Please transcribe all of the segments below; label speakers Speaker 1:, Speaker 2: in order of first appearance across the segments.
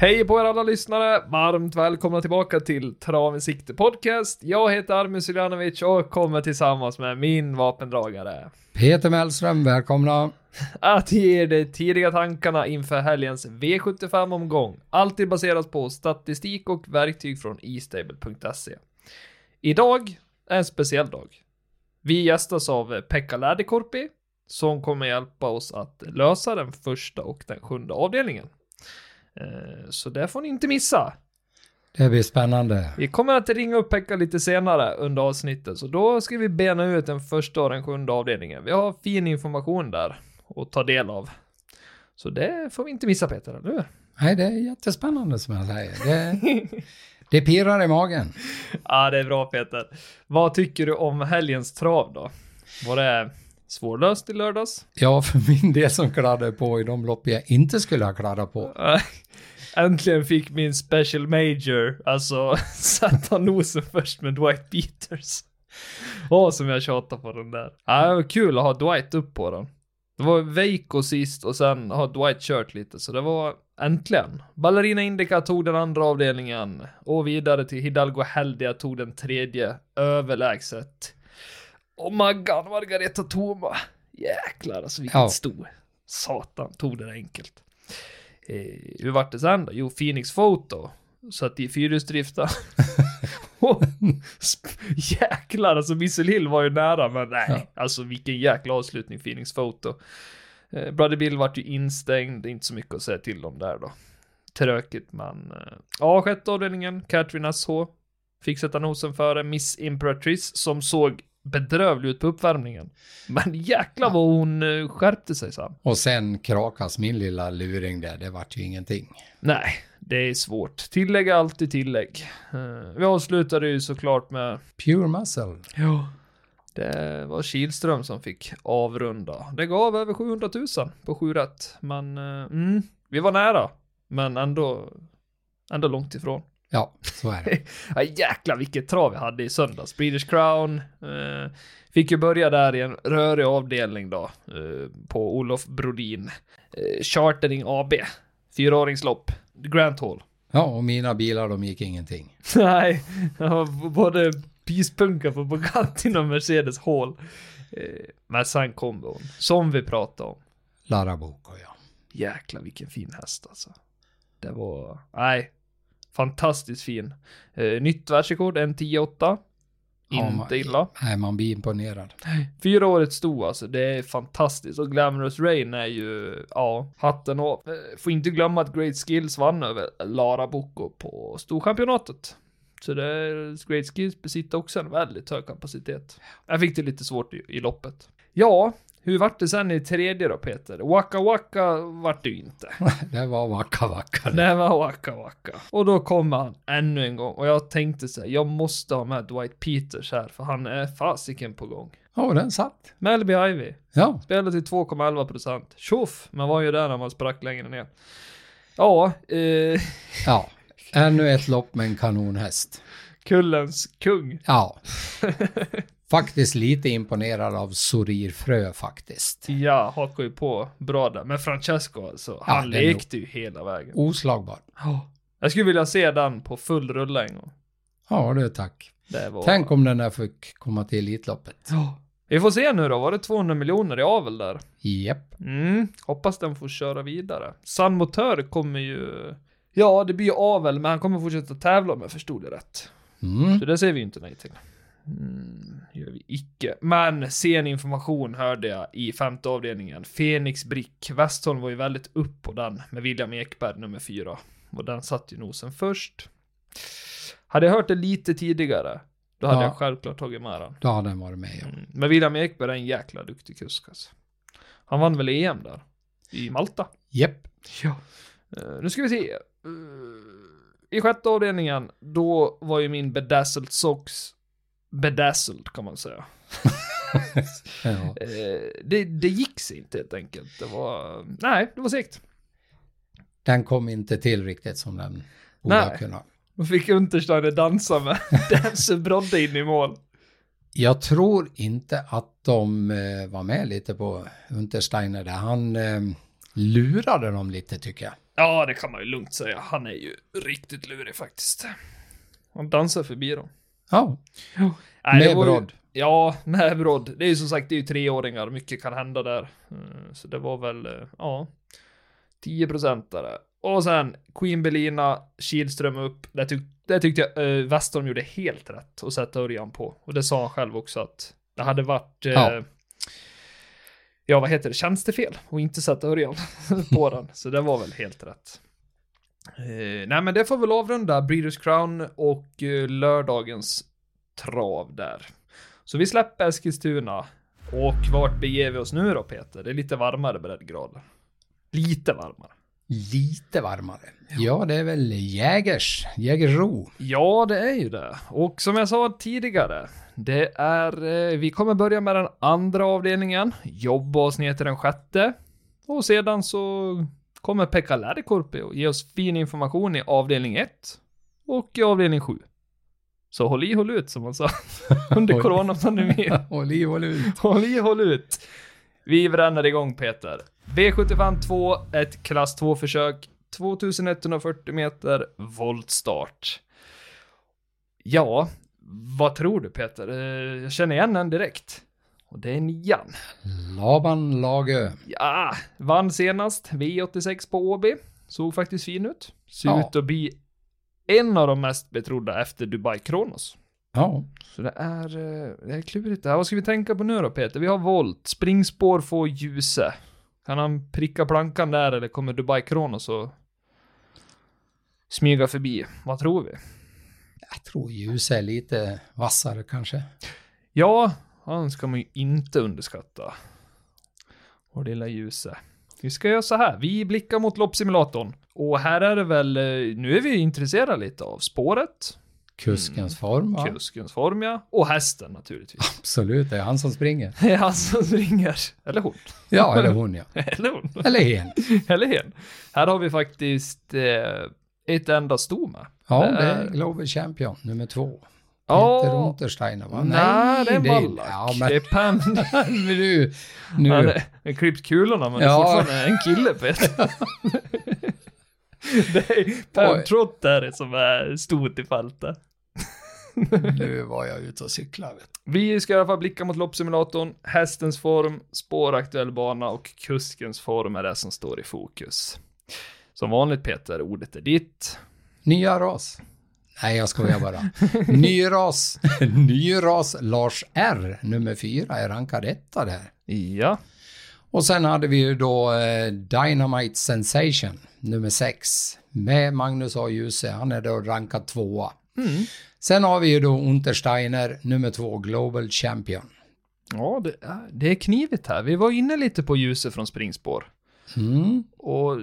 Speaker 1: Hej på er alla lyssnare! Varmt välkomna tillbaka till Trav sikte podcast. Jag heter Armin Suljanovic och kommer tillsammans med min vapendragare.
Speaker 2: Peter Mellström, välkomna.
Speaker 1: Att ge er de tidiga tankarna inför helgens V75-omgång. Alltid baserat på statistik och verktyg från estable.se. Idag är en speciell dag. Vi gästas av Pekka Läderkorpi, som kommer hjälpa oss att lösa den första och den sjunde avdelningen. Eh, Så det får ni inte missa.
Speaker 2: Det blir spännande.
Speaker 1: Vi kommer att ringa upp Pekka lite senare under avsnittet, så då ska vi bena ut den första och den sjunde avdelningen. Vi har fin information där att ta del av. Så det får vi inte missa Peter, eller hur?
Speaker 2: Nej, det är jättespännande som jag säger. Det, det pirrar i magen.
Speaker 1: Ja, det är bra Peter. Vad tycker du om helgens trav då? Var det svårlöst i lördags?
Speaker 2: Ja, för min del som kladdade på i de lopp jag inte skulle ha kladdat på.
Speaker 1: Äntligen fick min special major, alltså sätta nosen först med Dwight Peters. Åh, som jag tjatade på den där. Ja, det var kul att ha Dwight upp på den. Det var Veiko sist och sen har Dwight kört lite, så det var äntligen. Ballerina Indica tog den andra avdelningen och vidare till Hidalgo Heldia tog den tredje överlägset. Och Maggan Margareta Toma. Jäklar alltså vilket
Speaker 2: Ja.
Speaker 1: sto. Satan, tog det enkelt. Eh, hur vart det sen då? Jo, Phoenix Photo. Satt i fyrhjulsdriften. Jäklar, alltså Missile Hill var ju nära, men nej. Alltså vilken jäkla avslutning Phoenix Photo. Eh, Brother Bill vart ju instängd, inte så mycket att säga till om där då. Tråkigt, men... Eh, ja, sjätte avdelningen, Catherine SH. Fick sätta nosen före Miss Imperatrice, som såg bedrövlig ut på uppvärmningen. Men jäklar vad hon eh, skärpte sig sen.
Speaker 2: Och sen krakas min lilla luring där, det vart ju ingenting.
Speaker 1: Nej, det är svårt. Tillägg är alltid tillägg. Eh, vi avslutade ju såklart med...
Speaker 2: Pure muscle.
Speaker 1: Ja. Det var Kihlström som fick avrunda. Det gav över 700 000 på 7 rätt. Men, eh, mm, vi var nära. Men ändå, ändå långt ifrån.
Speaker 2: Ja, så är det.
Speaker 1: Ja, jäklar vilket trav vi hade i söndags. British Crown. Eh, fick ju börja där i en rörig avdelning då. Eh, på Olof Brodin. Eh, Chartering AB. Fyraåringslopp. Grant Hall.
Speaker 2: Ja, och mina bilar de gick ingenting.
Speaker 1: Nej, både pyspunka på Bugatti och Mercedes Hall. Eh, men sen kom hon, som vi pratade om.
Speaker 2: Larabuco, ja.
Speaker 1: Jäklar vilken fin häst alltså. Det var, nej, fantastiskt fin. Eh, nytt världsrekord, en 10-8.
Speaker 2: Ja,
Speaker 1: Inte
Speaker 2: man-
Speaker 1: illa.
Speaker 2: Nej, man blir imponerad.
Speaker 1: Fyra året stod alltså, det är fantastiskt. Och Glamorous Rain är ju, ja, hatten av. Eh, Får inte glömma att Great Skills vann över Lara Bocco på Storchampionatet. Så det är, Great Skills besitter också en väldigt hög kapacitet. Jag fick det lite svårt i, i loppet. Ja, hur vart det sen i tredje då Peter? Waka Waka vart det ju inte.
Speaker 2: Det var vacka vacka.
Speaker 1: Det var Waka Waka. Och då kommer han ännu en gång. Och jag tänkte så här, jag måste ha med Dwight Peters här, för han är fasiken på gång.
Speaker 2: Ja, den satt.
Speaker 1: Melby Ivy.
Speaker 2: Ja,
Speaker 1: Spelade till 2,11 procent. Tjoff! Man var ju där när man sprack längre ner. Ja, eh,
Speaker 2: ja. Ännu ett lopp med en kanonhäst.
Speaker 1: kullens kung.
Speaker 2: Ja. Faktiskt lite imponerad av Sorir Frö faktiskt.
Speaker 1: Ja, hakar ju på bra där. Men Francesco alltså,
Speaker 2: Ja,
Speaker 1: han lekte ju hela vägen.
Speaker 2: Oslagbar.
Speaker 1: Ja. Jag skulle vilja se den på full rulle en gång.
Speaker 2: Ja, du tack.
Speaker 1: Var...
Speaker 2: Tänk om den där fick komma till Elitloppet.
Speaker 1: Ja. Vi får se nu då, var det 200 miljoner i avel där?
Speaker 2: Japp.
Speaker 1: Mm, hoppas den får köra vidare. San Motör kommer ju... Ja, det blir ju avel, men han kommer fortsätta tävla om jag förstod det rätt.
Speaker 2: Mm.
Speaker 1: Så det säger vi ju inte nej till. Mm, gör vi icke. Men sen information hörde jag i femte avdelningen. Fenix Brick. Westholm var ju väldigt upp på den med William Ekberg nummer fyra. Och den satt ju nosen först. Hade jag hört det lite tidigare, då hade
Speaker 2: Ja.
Speaker 1: jag självklart tagit med den.
Speaker 2: Då hade den varit med, ja.
Speaker 1: Mm. Men William Ekberg är en jäkla duktig kusk alltså. Han vann väl EM där? I Malta?
Speaker 2: Japp.
Speaker 1: Ja. Eh, nu ska vi se. Eh, I sjätte avdelningen, då var ju min bedazzled socks bedazzled kan man säga.
Speaker 2: Ja.
Speaker 1: Eh, det, det gick sig inte helt enkelt. Det var, nej, det var segt.
Speaker 2: Den kom inte till riktigt som den borde
Speaker 1: Nej.
Speaker 2: ha kunnat.
Speaker 1: Då fick Untersteiner dansa med Dancer Brodde in i mål.
Speaker 2: Jag tror inte att de eh, var med lite på Untersteiner där. Han eh, lurade dem lite tycker jag.
Speaker 1: Ja, det kan man ju lugnt säga. Han är ju riktigt lurig faktiskt. Han dansar förbi dem.
Speaker 2: Ja,
Speaker 1: Nej,
Speaker 2: med
Speaker 1: ju-
Speaker 2: brodd.
Speaker 1: Ja, med brodd. Det är ju som sagt, det är ju treåringar. Mycket kan hända där. Eh, Så det var väl, eh, ja, 10 procentare. Och sen Queen Belina, Kihlström upp. Det, tyck, det tyckte jag eh, Westholm gjorde helt rätt att sätta Örjan på. Och det sa han själv också att det hade varit, eh,
Speaker 2: Ja.
Speaker 1: ja. vad heter det, tjänstefel och inte sätta Örjan på den. Så det var väl helt rätt. Eh, nej men det får väl avrunda Breeders Crown och eh, lördagens trav där. Så vi släpper Eskilstuna. Och vart beger vi oss nu då Peter? Det är lite varmare breddgrad. Lite varmare.
Speaker 2: Lite varmare. Ja, det är väl Jägers, Jägersro.
Speaker 1: Ja, det är ju det. Och som jag sa tidigare, det är, eh, vi kommer börja med den andra avdelningen, jobba oss ner till den sjätte. Och sedan så kommer Pekka Lärkorpi och ge oss fin information i avdelning 1 och i avdelning 7. Så håll i, håll ut som man sa under coronapandemin.
Speaker 2: Håll i, håll ut.
Speaker 1: Håll i, håll ut. Vi bränner igång Peter. V75 2, ett klass 2-försök, 2140 meter, voltstart. Ja, vad tror du Peter? Eh, Jag känner igen den direkt. Och det är nian.
Speaker 2: Laban Lagö.
Speaker 1: Ja, vann senast V86 på Åby. Såg faktiskt fin ut. Ser
Speaker 2: Ja.
Speaker 1: ut att bli en av de mest betrodda efter Dubai Kronos.
Speaker 2: Ja,
Speaker 1: Så det är, eh, det är klurigt det här. Vad ska vi tänka på nu då Peter? Vi har volt, springspår får ljuse. Kan han pricka plankan där eller kommer Dubai Kronos och smyga förbi? Vad tror vi?
Speaker 2: jag tror ljus är lite vassare kanske.
Speaker 1: Ja, han ska man ju inte underskatta. Och lilla ljuse. Vi ska göra så här. Vi blickar mot loppsimulatorn. Och här är det väl, eh, nu är vi intresserade lite av spåret,
Speaker 2: Kuskens form, va?
Speaker 1: kuskens form ja, och hästen naturligtvis.
Speaker 2: Absolut, det är han som springer.
Speaker 1: Det är han som springer. Eller hon.
Speaker 2: Ja, eller hon ja.
Speaker 1: Eller hon.
Speaker 2: Eller hen.
Speaker 1: Eller hen. Här har vi faktiskt eh, ett enda sto med.
Speaker 2: Ja,
Speaker 1: Det är-
Speaker 2: Global Champion, nummer två.
Speaker 1: Ja.
Speaker 2: Peter Untersteiner, va?
Speaker 1: Nej, det är Wallach.
Speaker 2: Ja,
Speaker 1: Det är
Speaker 2: men
Speaker 1: Pam.
Speaker 2: men nu, nu.
Speaker 1: Han har klippt kulorna men det är
Speaker 2: Ja.
Speaker 1: fortfarande en kille Peter. det är Pam
Speaker 2: Oj.
Speaker 1: Trott där som är stort i fältet.
Speaker 2: nu var jag ute och cyklade. du.
Speaker 1: Vi ska i alla fall blicka mot loppsimulatorn, hästens form, spåraktuell bana och kuskens form är det som står i fokus. Som vanligt Peter, ordet är ditt.
Speaker 2: Nya ras. Nej, jag skojar bara. Ny ras. Ny ras Lars R, nummer fyra, är rankad etta där.
Speaker 1: Ja.
Speaker 2: Och sen hade vi ju då eh, Dynamite Sensation, nummer sex, med Magnus A. Djuse. Han är då rankad tvåa.
Speaker 1: Mm.
Speaker 2: Sen har vi ju då Untersteiner, nummer två, Global Champion.
Speaker 1: Ja, det är, det är knivigt här. Vi var inne lite på ljuset från springspår.
Speaker 2: Mm.
Speaker 1: Och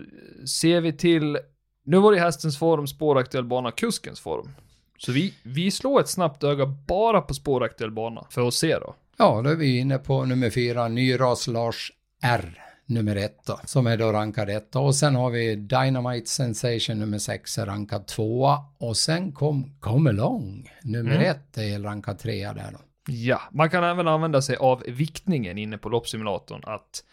Speaker 1: ser vi till, nu var det hästens form, spåraktuell bana, kuskens form. Så vi, vi slår ett snabbt öga bara på spåraktuell bana för att se då.
Speaker 2: Ja, då är vi inne på nummer fyra, Ny ras Lars R, nummer ett då, som är då rankad etta. Och sen har vi Dynamite Sensation nummer sex, rankad tvåa. Och sen kom Come Along, nummer
Speaker 1: Mm.
Speaker 2: ett, är rankad trea där då.
Speaker 1: Ja, man kan även använda sig av viktningen inne på loppsimulatorn att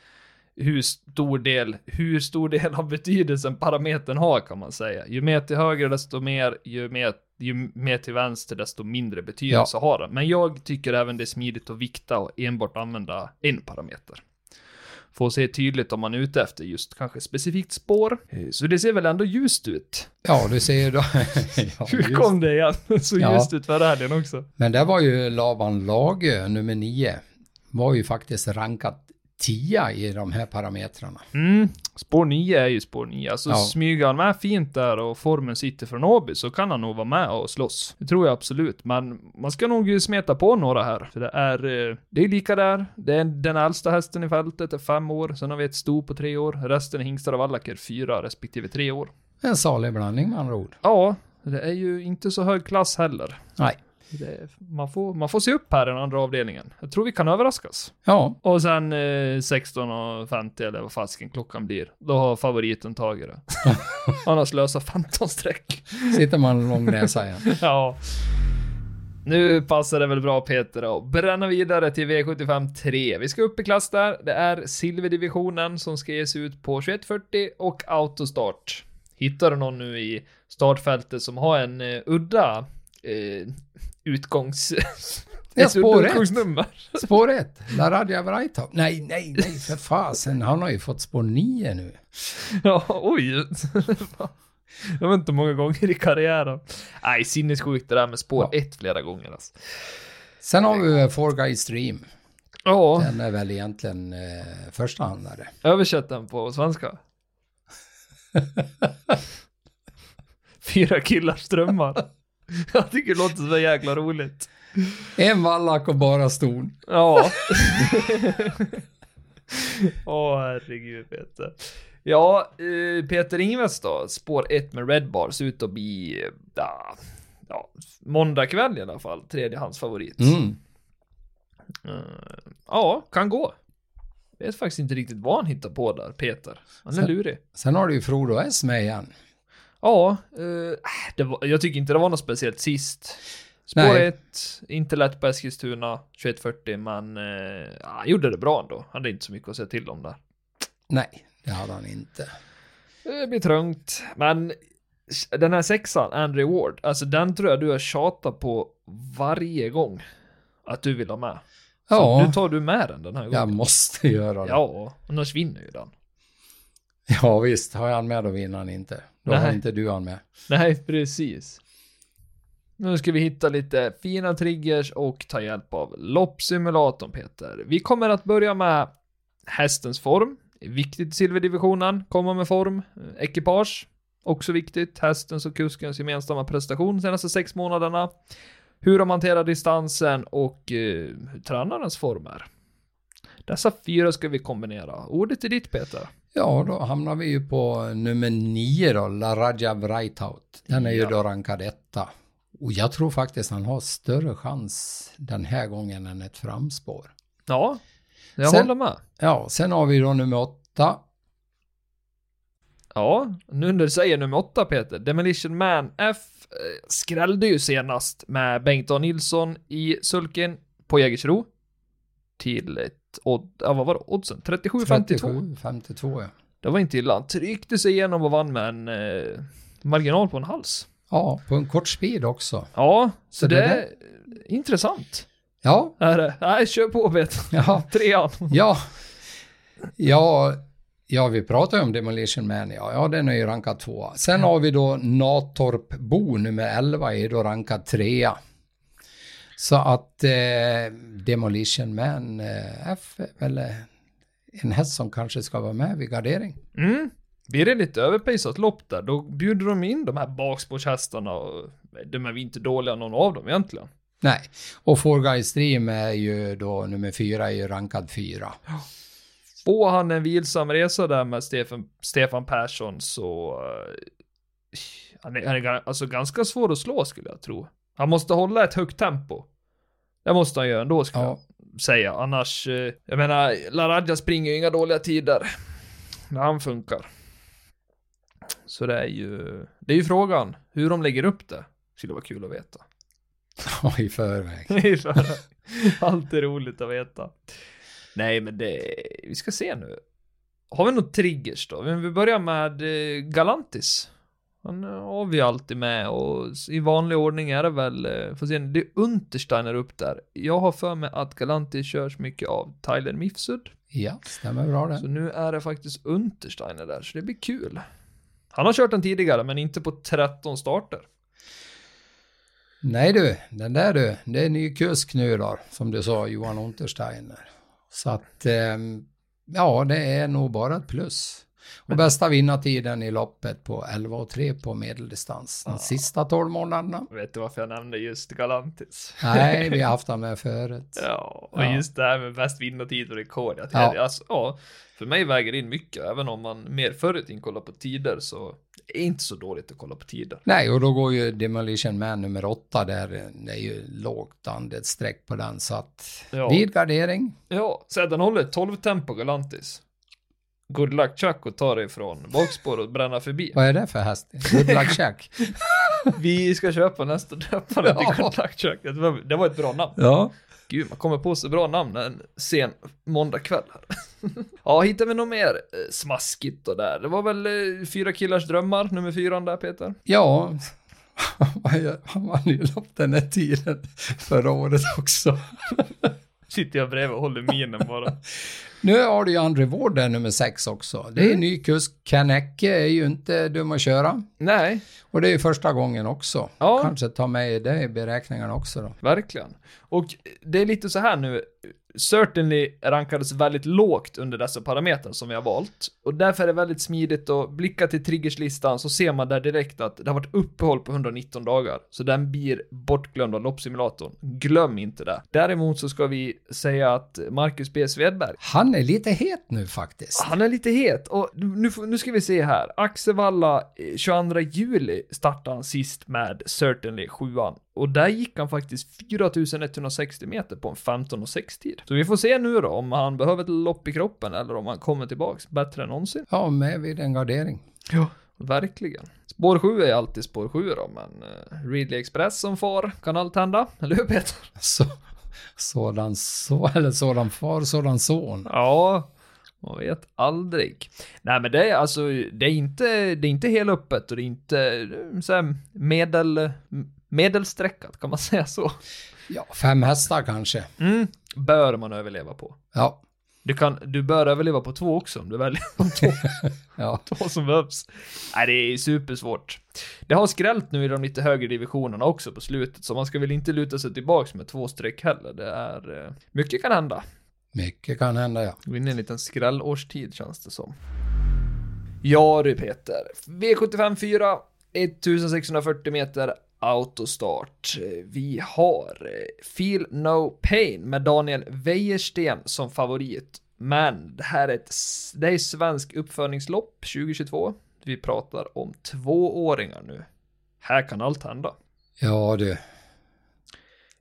Speaker 1: hur stor del, hur stor del av betydelsen parametern har kan man säga. Ju mer till höger desto mer, ju mer, ju mer till vänster desto mindre betydelse har den. Men jag tycker även det är smidigt att vikta och enbart använda en parameter. För att se tydligt om man är ute efter just kanske specifikt spår. Eh, Så det ser väl ändå ljust ut.
Speaker 2: Ja, du ser ju då. ja,
Speaker 1: Hur kom det igen? Så
Speaker 2: Ja.
Speaker 1: ljust ut förra helgen också.
Speaker 2: Men där var ju Laban Lagö, nummer nio, var ju faktiskt rankat tia i de här parametrarna.
Speaker 1: Mm, spår 9 är ju spår 9. Alltså
Speaker 2: Ja.
Speaker 1: smyger han med fint där och formen sitter från Åby så kan han nog vara med och slåss. Det tror jag absolut. Men man ska nog ju smeta på några här. För det är, eh, det är lika där. Det är den äldsta hästen i fältet är fem år. Sen har vi ett sto på tre år. Resten är hingstar och vallacker fyra respektive tre år.
Speaker 2: En salig blandning med andra ord.
Speaker 1: Ja, det är ju inte så hög klass heller.
Speaker 2: Nej.
Speaker 1: Det man, får, man får se upp här i den andra avdelningen. Jag tror vi kan överraskas.
Speaker 2: Ja,
Speaker 1: Och sen eh, 16.50 eller vad fasken klockan blir. Då har favoriten tagit det. Han har slösat 15 streck.
Speaker 2: sitter man lång näsa igen.
Speaker 1: Ja. Nu passar det väl bra Peter att bränna vidare till V75 3. Vi ska upp i klass där. Det är silverdivisionen som ska ges ut på 2140 och autostart. Hittar du någon nu i startfältet som har en eh, udda eh, utgångs...
Speaker 2: Ja, spår ett. Spår ett, Laradja Vrajtov. Nej, nej, nej, för fasen. Han har ju fått spår nio nu.
Speaker 1: Ja, oj. Jag vet inte hur många gånger i karriären. Nej, sinnessjukt det där med spår
Speaker 2: Ja.
Speaker 1: ett flera gånger alltså.
Speaker 2: Sen har vi Four Guy Stream.
Speaker 1: Ja,
Speaker 2: Den är väl egentligen eh, förstahandare.
Speaker 1: översätt den på svenska. Fyra killars drömmar. Jag tycker det låter så jäkla roligt.
Speaker 2: En vallack och bara ston.
Speaker 1: Ja. Åh herregud Peter. Ja, eh, Peter Ingves då, spår 1 med Red Bar ser ut att bli, ja, ja, måndag kväll i alla fall, tredjehandsfavorit.
Speaker 2: Mm.
Speaker 1: Eh, ja, kan gå. Jag vet faktiskt inte riktigt vad han hittar på där, Peter. Han är
Speaker 2: Sen-
Speaker 1: lurig.
Speaker 2: Sen har du ju Frodo S med igen.
Speaker 1: Ja, eh, var, jag tycker inte det var något speciellt sist. Spår
Speaker 2: Nej.
Speaker 1: 1, inte lätt på Eskilstuna, 2140, men eh, han gjorde det bra ändå. Han hade inte så mycket att säga till om där.
Speaker 2: Nej, det hade han inte.
Speaker 1: Det blir trungt, men den här sexan, Andrew Ward, alltså den tror jag du har tjatat på varje gång att du vill ha med. Så
Speaker 2: Ja.
Speaker 1: nu tar du med den den här
Speaker 2: Jag
Speaker 1: gången.
Speaker 2: måste göra det.
Speaker 1: Ja, annars vinner ju den.
Speaker 2: Ja visst, har jag han med då vinner han inte. Då har
Speaker 1: Nej.
Speaker 2: inte du han med.
Speaker 1: Nej, precis. Nu ska vi hitta lite fina triggers och ta hjälp av loppsimulatorn Peter. Vi kommer att börja med hästens form. Viktigt i silverdivisionen, komma med form. Ekipage, också viktigt. Hästens och kuskens gemensamma prestation senaste sex månaderna. Hur de hanterar distansen och eh, hur tränarens form är. Dessa fyra ska vi kombinera. Ordet är ditt Peter.
Speaker 2: Ja, då hamnar vi ju på nummer nio då, Laraja Vrajtaut. Den är ju
Speaker 1: Ja.
Speaker 2: då rankad etta. Och jag tror faktiskt han har större chans den här gången än ett framspår.
Speaker 1: Ja, jag
Speaker 2: Sen-
Speaker 1: håller med.
Speaker 2: Ja, sen har vi då nummer åtta.
Speaker 1: Ja, nu när du säger nummer åtta Peter, Demolition Man F eh, skrällde ju senast med Bengt A. Nilsson i sulken på Jägersro. Till ett odd, ja vad var det, oddsen? 37-52.
Speaker 2: 37, 52 ja.
Speaker 1: Det var inte illa. Han tryckte sig igenom och vann med en eh, marginal på en hals.
Speaker 2: Ja, på en kort speed också.
Speaker 1: Ja, så,
Speaker 2: Så
Speaker 1: det,
Speaker 2: det
Speaker 1: är intressant.
Speaker 2: Ja,
Speaker 1: Är det? Nej, kör på Peter.
Speaker 2: ja,
Speaker 1: Trean.
Speaker 2: ja. Ja, ja vi pratar ju om Demolition Man, ja, ja den är ju rankad tvåa. Sen har vi då Natorp Bo nummer 11 är då rankad trea. Så att eh, Demolition Man eh, F väl eh, en häst som kanske ska vara med vid gardering.
Speaker 1: Mm. Blir det lite överpejsat lopp där, då bjuder de in de här bakspårshästarna och de är inte dåliga någon av dem egentligen.
Speaker 2: Nej, och Four Guys Stream är ju då nummer fyra är ju rankad fyra.
Speaker 1: Får han en vilsam resa där med Stefan, Stefan Persson så... eh, han, är, han är alltså ganska svår att slå skulle jag tro. Han måste hålla ett högt tempo. Det måste han göra ändå skulle
Speaker 2: Ja.
Speaker 1: jag säga. Annars, eh, jag menar, Laradja springer ju inga dåliga tider. När han funkar. Så det är ju, det är ju frågan hur de lägger upp det. Skulle vara kul att veta.
Speaker 2: Ja, i förväg.
Speaker 1: Allt är roligt att veta. Nej, men det, vi ska se nu. Har vi något triggers då? Vi börjar med eh, Galantis. Han eh, har vi alltid med och i vanlig ordning är det väl, eh, får se, det är Untersteiner upp där. Jag har för mig att Galantis körs mycket av Tyler Mifsud.
Speaker 2: Ja, stämmer bra
Speaker 1: Så
Speaker 2: det.
Speaker 1: nu är det faktiskt Untersteiner där, så det blir kul. Han har kört den tidigare, men inte på 13 starter.
Speaker 2: Nej du, den där du, det är ny kusk nu då, som du sa, Johan Untersteiner. Så att, ehm, ja, det är nog bara ett plus. Och bästa vinnartiden i loppet på 11,3 på medeldistans de sista 12 månaderna.
Speaker 1: Vet du varför jag nämnde just Galantis?
Speaker 2: Nej, vi har haft han med förut.
Speaker 1: Ja, och
Speaker 2: Ja.
Speaker 1: just det här med bäst vinnartid och rekord. Att
Speaker 2: Ja.
Speaker 1: ja. Alltså, ja, för mig väger det in mycket, även om man mer förr i tiden kollar på tider så det är inte så dåligt att kolla på tider.
Speaker 2: Nej, och då går ju Demolition Man nummer 8 där, det är ju lågt andelssträck på den, så att
Speaker 1: Ja.
Speaker 2: vid gardering.
Speaker 1: Ja, så den håller 12 tempo Galantis. Good luck Chuck och ta dig från bakspår och bränna förbi.
Speaker 2: Vad är det för häst? Good luck Jack.
Speaker 1: Vi ska köpa nästa döpare till
Speaker 2: Ja.
Speaker 1: kontaktköket. Det var, det var ett bra namn.
Speaker 2: Ja.
Speaker 1: Gud, man kommer på så bra namn en sen måndagkväll ja, hittar vi något mer eh, smaskigt och där? Det var väl eh, Fyra killars drömmar, nummer fyra där Peter?
Speaker 2: Ja, han vann ju lopp den här tiden förra året också.
Speaker 1: Sitter jag bredvid och håller minen bara.
Speaker 2: Nu har du ju André Ward där, nummer sex också. Det är
Speaker 1: Mm.
Speaker 2: ny kusk. Ken Ecke är ju inte dum att köra.
Speaker 1: Nej,
Speaker 2: Och det är ju första gången också.
Speaker 1: Ja.
Speaker 2: Kanske ta med det i beräkningarna också då.
Speaker 1: verkligen. Och det är lite så här nu. Certainly rankades väldigt lågt under dessa parametrar som vi har valt. Och därför är det väldigt smidigt att blicka till triggerslistan så ser man där direkt att det har varit uppehåll på 119 dagar. Så den blir bortglömd av loppsimulatorn. Glöm inte det. Däremot så ska vi säga att Marcus B. Svedberg
Speaker 2: Han är lite het nu faktiskt.
Speaker 1: Han är lite het och nu, nu ska vi se här. Axevalla eh, 22 juli startade han sist med Certainly 7 och där gick han faktiskt 4160 meter på en 15.06 tid. Så vi får se nu då om han behöver ett lopp i kroppen eller om han kommer tillbaks bättre än någonsin.
Speaker 2: Ja, med vid en gardering.
Speaker 1: Ja, verkligen. Spår 7 är alltid spår 7 då, men uh, Ridley Express som far kan allt hända, eller hur Peter?
Speaker 2: Så, sådan så, eller sådan far, sådan son.
Speaker 1: Ja, man vet aldrig. Nej men det är alltså, det är inte, det är inte helt öppet och det är inte eh, så här, medel, medelsträckat, kan man säga så?
Speaker 2: Ja, fem hästar kanske.
Speaker 1: Mm, bör man överleva på.
Speaker 2: Ja,
Speaker 1: Du, kan, du bör överleva på två också om du väljer de två,
Speaker 2: ja.
Speaker 1: två som behövs. Nej, det är supersvårt. Det har skrällt nu i de lite högre divisionerna också på slutet, så man ska väl inte luta sig tillbaks med två streck heller. Det är, eh, mycket kan hända.
Speaker 2: Mycket kan hända ja.
Speaker 1: Gå in i en liten skrällårstid känns det som. Ja du Peter. V75 4, 1640 meter autostart. Vi har eh, Feel No Pain med Daniel Wäjersten som favorit. Men det här är ett det är svensk uppfödningslopp 2022. Vi pratar om tvååringar nu. Här kan allt hända.
Speaker 2: Ja du.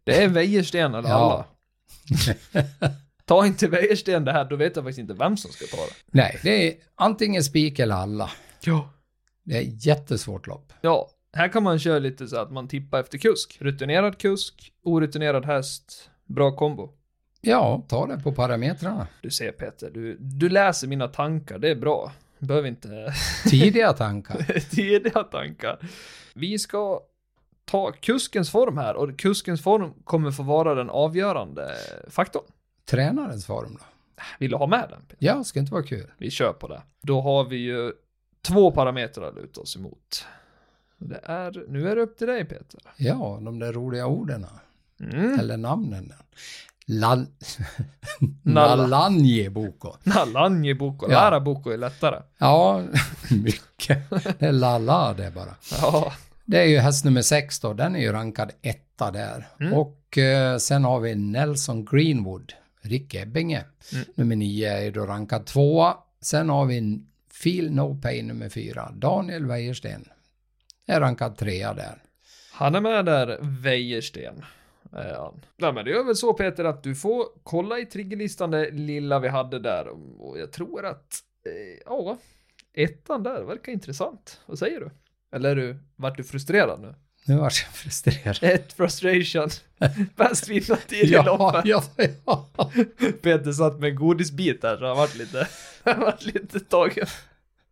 Speaker 1: Det är Wäjersten eller
Speaker 2: Ja.
Speaker 1: alla. Ta inte Wäjersten det här, då vet jag faktiskt inte vem som ska ta det.
Speaker 2: Nej, det är antingen spik eller alla.
Speaker 1: Ja.
Speaker 2: Det är ett jättesvårt lopp.
Speaker 1: Ja, här kan man köra lite så att man tippar efter kusk. Rutinerad kusk, orutinerad häst, bra kombo.
Speaker 2: Ja, ta det på parametrarna.
Speaker 1: Du ser Peter, du, du läser mina tankar, det är bra. Behöver inte
Speaker 2: Tidiga tankar.
Speaker 1: tidiga tankar. Vi ska ta kuskens form här och kuskens form kommer få vara den avgörande faktorn.
Speaker 2: Tränarens form då?
Speaker 1: Vill du ha med den? Peter?
Speaker 2: Ja, ska inte vara kul.
Speaker 1: Vi kör på det. Då har vi ju två parametrar att luta oss emot. Det är, nu är det upp till dig Peter.
Speaker 2: Ja, de där roliga orden.
Speaker 1: Mm.
Speaker 2: Eller namnen. Lal...
Speaker 1: Nalla.
Speaker 2: Nalanjeboko.
Speaker 1: Nalanje Boko,
Speaker 2: Ja.
Speaker 1: Lära Boko är lättare.
Speaker 2: Ja, mycket. Det är lalla det bara.
Speaker 1: Ja,
Speaker 2: Det är ju häst nummer sex då, den är ju rankad etta där.
Speaker 1: Mm.
Speaker 2: Och eh, sen har vi Nelson Greenwood, Rick Ebbinge,
Speaker 1: Mm.
Speaker 2: nummer nio är då rankad tvåa. Sen har vi Feel No Pain nummer fyra, Daniel Wäjersten. Är rankad trea där.
Speaker 1: han är med där, Wäjersten. är han. Nej men det är väl så Peter att du får kolla i triggerlistan det lilla vi hade där och jag tror att, eh, ja, ettan där verkar intressant. Vad säger du? Eller är du, vart du frustrerad nu?
Speaker 2: Nu var jag frustrerad.
Speaker 1: Ett frustration. Bäst vinnartid i
Speaker 2: Ja,
Speaker 1: loppet.
Speaker 2: ja, ja.
Speaker 1: Peter satt med en godisbit där så han vart lite, han vart lite tagen.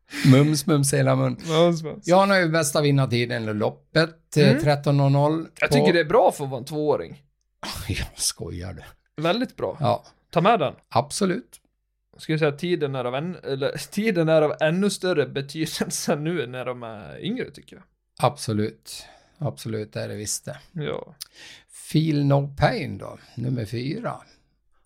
Speaker 2: Mums, mums hela mun.
Speaker 1: Mums, mums.
Speaker 2: Jag har ju bästa vinnartiden i loppet,
Speaker 1: Mm.
Speaker 2: mm. 13.00.
Speaker 1: Jag
Speaker 2: på-
Speaker 1: tycker det är bra för att vara en tvååring.
Speaker 2: Jag skojar du.
Speaker 1: Väldigt bra.
Speaker 2: Ja,
Speaker 1: Ta med den.
Speaker 2: absolut.
Speaker 1: Ska jag säga att tiden är av, en, eller, tiden är av ännu större betydelse nu när de är yngre tycker jag.
Speaker 2: Absolut. Absolut, det är det visst det.
Speaker 1: Ja.
Speaker 2: Feel No Pain då, nummer fyra.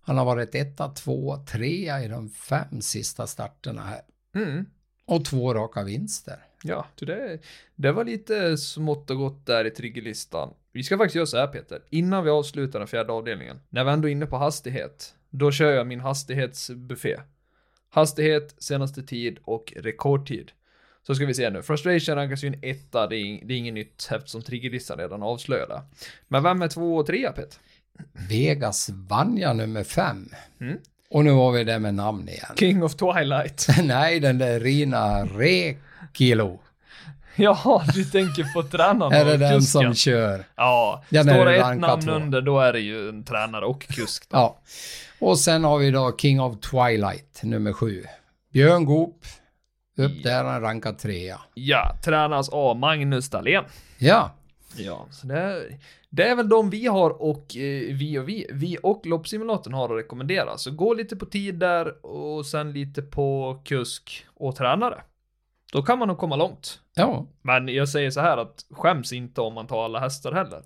Speaker 2: Han har varit etta, två, trea i de fem sista starterna här.
Speaker 1: Mm.
Speaker 2: Och två raka vinster.
Speaker 1: Ja, det, det var lite smått och gott där i triggerlistan. Vi ska faktiskt göra så här Peter, innan vi avslutar den fjärde avdelningen. När vi ändå är inne på hastighet, då kör jag min hastighetsbuffé. Hastighet, senaste tid och rekordtid. Så ska vi se nu. Frustration rankas ju en etta, det är, det är inget nytt eftersom triggerlistan redan avslöjade. Men vem är två och trea Peter?
Speaker 2: Vegas Vanja nummer fem.
Speaker 1: Mm.
Speaker 2: Och nu var vi där med namn igen.
Speaker 1: King of Twilight.
Speaker 2: Nej, den där Rina Rekilo.
Speaker 1: Ja, du tänker på tränaren
Speaker 2: Är det
Speaker 1: och
Speaker 2: den
Speaker 1: kusken.
Speaker 2: som kör?
Speaker 1: Ja,
Speaker 2: Den
Speaker 1: står det ett namn
Speaker 2: två.
Speaker 1: under då är det ju en tränare och kusk. Då.
Speaker 2: Ja. Och sen har vi då King of Twilight, nummer sju. Björn Goop, upp
Speaker 1: Ja.
Speaker 2: där, han rankad trea.
Speaker 1: Ja, tränas av Magnus Dahlén.
Speaker 2: Ja,
Speaker 1: Ja, så det är, det är väl de vi har och eh, vi och vi, vi och loppsimulatorn har att rekommendera. Så gå lite på tid där och sen lite på kusk och tränare. Då kan man nog komma långt.
Speaker 2: ja.
Speaker 1: Men jag säger så här att skäms inte om man tar alla hästar heller.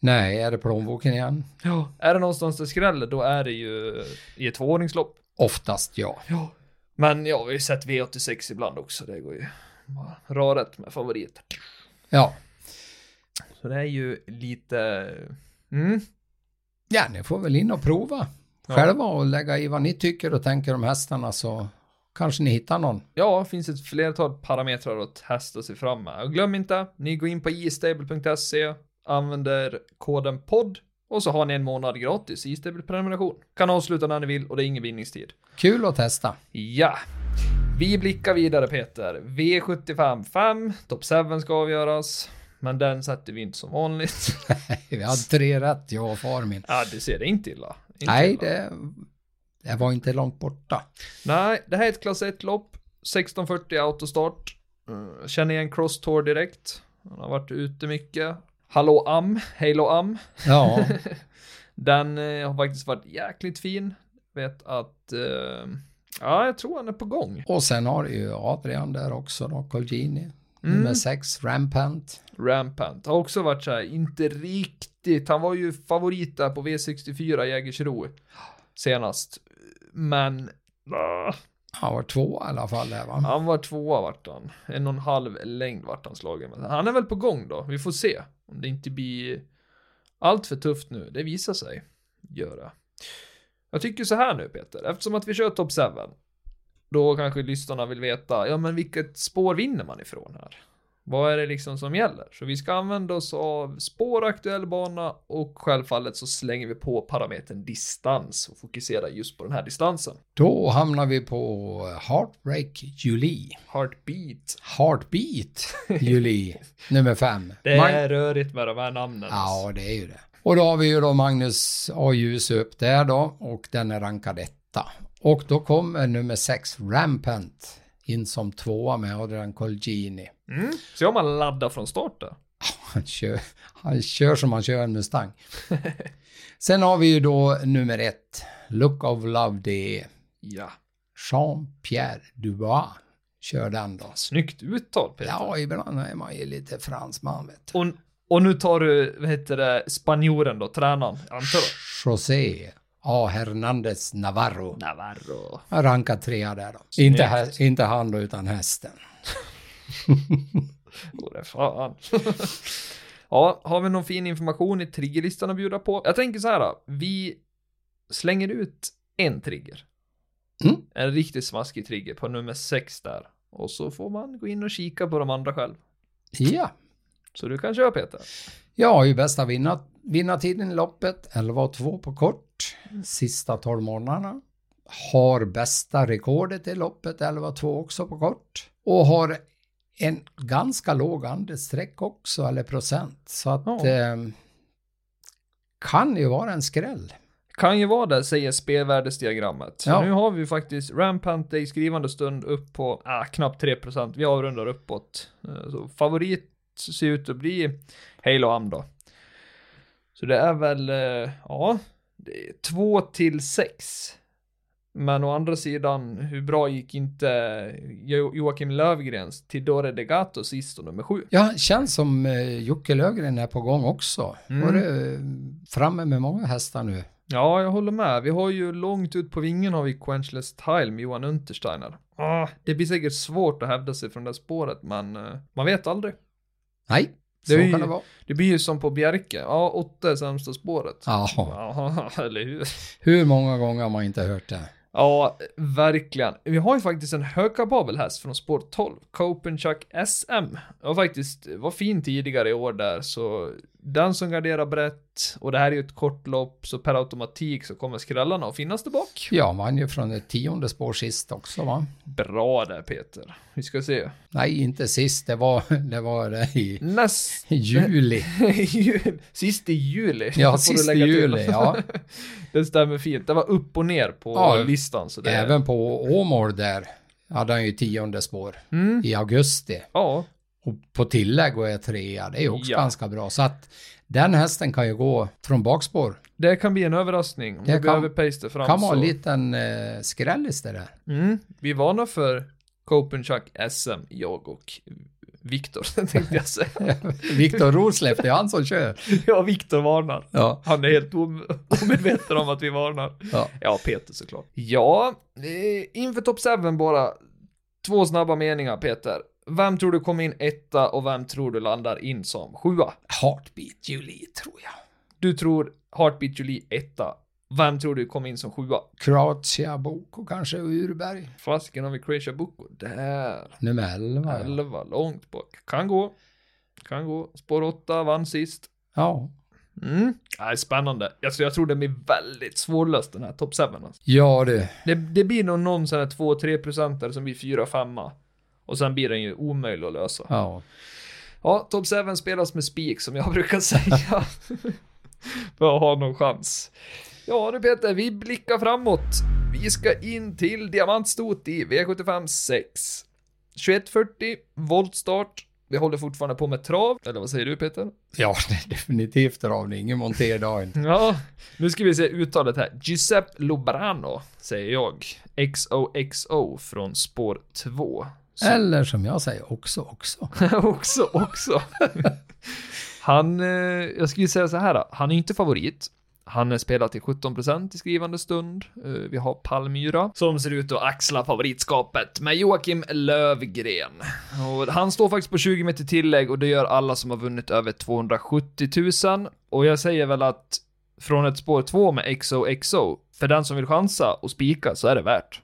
Speaker 2: Nej, är det plånboken igen?
Speaker 1: Ja. Är det någonstans det skräller, då är det ju i ett tvåordningslopp.
Speaker 2: Oftast ja.
Speaker 1: Ja. Men ja, vi har ju sett V86 ibland också. Det går ju bara röret med favoriter.
Speaker 2: Ja.
Speaker 1: Så det är ju lite... Mm.
Speaker 2: Ja, ni får väl in och prova
Speaker 1: Ja.
Speaker 2: själva och lägga i vad ni tycker och tänker om hästarna så kanske ni hittar någon.
Speaker 1: Ja, det finns ett flertal parametrar att testa sig fram med. Och glöm inte, ni går in på istable.se, använder koden podd och så har ni en månad gratis istable-prenumeration. Kan avsluta när ni vill och det är ingen bindningstid.
Speaker 2: Kul att testa.
Speaker 1: Ja. Vi blickar vidare Peter. V75 5, Top 7 ska avgöras. Men den sätter vi inte som vanligt.
Speaker 2: Vi hade tre rätt, jag och far min.
Speaker 1: ja, det ser det inte illa. Inte
Speaker 2: Nej,
Speaker 1: illa.
Speaker 2: det, det var inte långt borta.
Speaker 1: Nej, det här är ett klass 1-lopp. 1640 autostart. Uh, känner igen Cross Tour direkt. Han har varit ute mycket. Hallå Am, Halo Am.
Speaker 2: Ja,
Speaker 1: Den eh, har faktiskt varit jäkligt fin. Vet att, eh, ja, jag tror han är på gång.
Speaker 2: och sen har du ju Adrian där också då, Colgini.
Speaker 1: Mm.
Speaker 2: Nummer sex, Rampant.
Speaker 1: Rampant har också varit så här, inte riktigt. Han var ju favorit där på V64 Jägersro senast. Men, ah,
Speaker 2: Han var två i alla fall där va?
Speaker 1: han var tvåa vart han. En och en halv längd vart han slagen. Men han är väl på gång då. Vi får se om det inte blir allt för tufft nu. Det visar sig göra. Jag tycker så här nu Peter, eftersom att vi kör Top 7. Då kanske lyssnarna vill veta, ja men vilket spår vinner man ifrån här? Vad är det liksom som gäller? Så vi ska använda oss av spår, aktuell bana och självfallet så slänger vi på parametern distans och fokuserar just på den här distansen.
Speaker 2: Då hamnar vi på Heartbreak Julie.
Speaker 1: Heartbeat.
Speaker 2: Heartbeat Julie, nummer fem.
Speaker 1: Det
Speaker 2: Mag-
Speaker 1: är rörigt med de här namnen.
Speaker 2: Ja, det är ju det. Och då har vi ju då Magnus A. Ljus upp där då och den är rankad etta. Och då kommer nummer sex, Rampant, in som tvåa med Adrian Colgini.
Speaker 1: Mm. Så om man laddar från start där.
Speaker 2: Han kör, han kör som han kör en Mustang. Sen har vi ju då nummer ett, Look of Love, det är
Speaker 1: Ja.
Speaker 2: Jean-Pierre Dubois. Kör den då.
Speaker 1: Snyggt uttal Peter.
Speaker 2: Ja, ibland är man ju lite fransman vet du.
Speaker 1: Och, och nu tar du, vad heter det, spanjoren då, tränaren, antar jag?
Speaker 2: José A. Hernandez Navarro.
Speaker 1: Navarro.
Speaker 2: Han rankar trea där då.
Speaker 1: Snyggt.
Speaker 2: Inte, hä- inte han då, utan hästen.
Speaker 1: Vore fan. ja, har vi någon fin information i triggerlistan att bjuda på? Jag tänker så här, då. vi slänger ut en trigger.
Speaker 2: Mm.
Speaker 1: En riktigt smaskig trigger på nummer 6 där. Och så får man gå in och kika på de andra själv.
Speaker 2: Ja,
Speaker 1: Så du kan köra Peter.
Speaker 2: jag har ju bästa vinna, vinnartiden i loppet, 11,2 på kort, sista 12 månaderna. Har bästa rekordet i loppet, 11,2 också på kort. Och har en ganska låg andelssträck också, eller procent. Så att
Speaker 1: Ja.
Speaker 2: eh, kan ju vara en skräll.
Speaker 1: Kan ju vara det, säger spelvärdesdiagrammet.
Speaker 2: Ja.
Speaker 1: nu har vi faktiskt Rampant i skrivande stund upp på ah, knappt 3%. Vi avrundar uppåt. Eh, Så favorit ser ut att bli Halo Am då. Så det är väl, eh, ja, är 2 till 6. Men å andra sidan, hur bra gick inte jo- Joakim Lövgrens till Dore Degato sist och nummer 7?
Speaker 2: Ja, känns som eh, Jocke Löfgren är på gång också.
Speaker 1: Mm.
Speaker 2: Och det är framme med många hästar nu.
Speaker 1: Ja, jag håller med. Vi har ju långt ut på vingen har vi Quenchless Tile med Johan Untersteiner. Ah, det blir säkert svårt att hävda sig från det spåret, men eh, man vet aldrig.
Speaker 2: Nej,
Speaker 1: Det
Speaker 2: så
Speaker 1: ju-
Speaker 2: kan det vara.
Speaker 1: Det blir ju som på Bjerke. Ja, åtta är sämsta spåret.
Speaker 2: Ja,
Speaker 1: Ja, eller hur?
Speaker 2: hur många gånger har man inte hört det?
Speaker 1: Ja, verkligen. Vi har ju faktiskt en högkapabel häst från spår 12, Copenchuck SM. Och faktiskt var fin tidigare i år där, så den som garderar brett, och det här är ju ett kort lopp, så per automatik så kommer skrällarna att finnas där bak.
Speaker 2: Ja, man ju från ett tionde spår sist också va?
Speaker 1: Bra där Peter. Vi ska se.
Speaker 2: Nej, inte sist, det var det, var det i
Speaker 1: Näst...
Speaker 2: juli.
Speaker 1: Jul- Sist i juli.
Speaker 2: Ja, sist i juli, ja.
Speaker 1: det stämmer fint. Det var upp och ner på
Speaker 2: Ja,
Speaker 1: listan. Så det...
Speaker 2: Även på Åmål där hade han ju tionde spår
Speaker 1: Mm.
Speaker 2: i augusti.
Speaker 1: Ja,
Speaker 2: Och på tillägg och är trea, det är också
Speaker 1: Ja.
Speaker 2: ganska bra. Så att den hästen kan ju gå från bakspår.
Speaker 1: det kan bli en överraskning. Om
Speaker 2: Det kan-
Speaker 1: pace fram
Speaker 2: kan vara en liten eh, skrällis det där.
Speaker 1: Mm. Vi varnar för Copenhagen SM, jag och Viktor, tänkte jag säga.
Speaker 2: Viktor Rosleff, det är han som kör.
Speaker 1: ja, Viktor varnar.
Speaker 2: Ja,
Speaker 1: Han är helt om- omedveten om att vi varnar.
Speaker 2: ja.
Speaker 1: Ja, Peter såklart. Ja, eh, inför Top 7 bara. Två snabba meningar, Peter. Vem tror du kommer in etta och vem tror du landar in som sjua?
Speaker 2: Heartbeat Julie, tror jag.
Speaker 1: Du tror Heartbeat Julie etta. Vem tror du kommer in som sjua?
Speaker 2: Kroatia Boko kanske, Urberg.
Speaker 1: Fasiken har vi Croatia Boko. Där.
Speaker 2: Nummer 11. Ja.
Speaker 1: 11, långt bak. Kan gå. Kan gå. Spår 8, vann sist.
Speaker 2: ja.
Speaker 1: Mm. Nej, spännande. Alltså, jag tror det blir väldigt svårlöst den här Top 7. Alltså.
Speaker 2: Ja du.
Speaker 1: Det, det blir nog någon sån här 2-3 procentare som blir 4-5. Och sen blir den ju omöjlig att lösa.
Speaker 2: Ja.
Speaker 1: Ja, Top 7 spelas med spik som jag brukar säga. För att ha någon chans. Ja du Peter, vi blickar framåt. Vi ska in till diamantstot i V75 6. 21.40, voltstart. Vi håller fortfarande på med trav, eller vad säger du Peter?
Speaker 2: Ja, det är definitivt av det. Ingen monterdag.
Speaker 1: Ja, nu ska vi se uttalet här. Giuseppe Lobrano, säger jag. XOXO från spår 2. Så-
Speaker 2: Eller som jag säger, också, också.
Speaker 1: också, också. han, eh, jag skulle säga så här, då. han är inte favorit. Han är spelad till 17% i skrivande stund. Eh, vi har Palmyra som ser ut att axla favoritskapet med Joakim Lövgren. Och han står faktiskt på 20 meter tillägg och det gör alla som har vunnit över 270 000. Och jag säger väl att från ett spår 2 med XOXO, för den som vill chansa och spika så är det värt.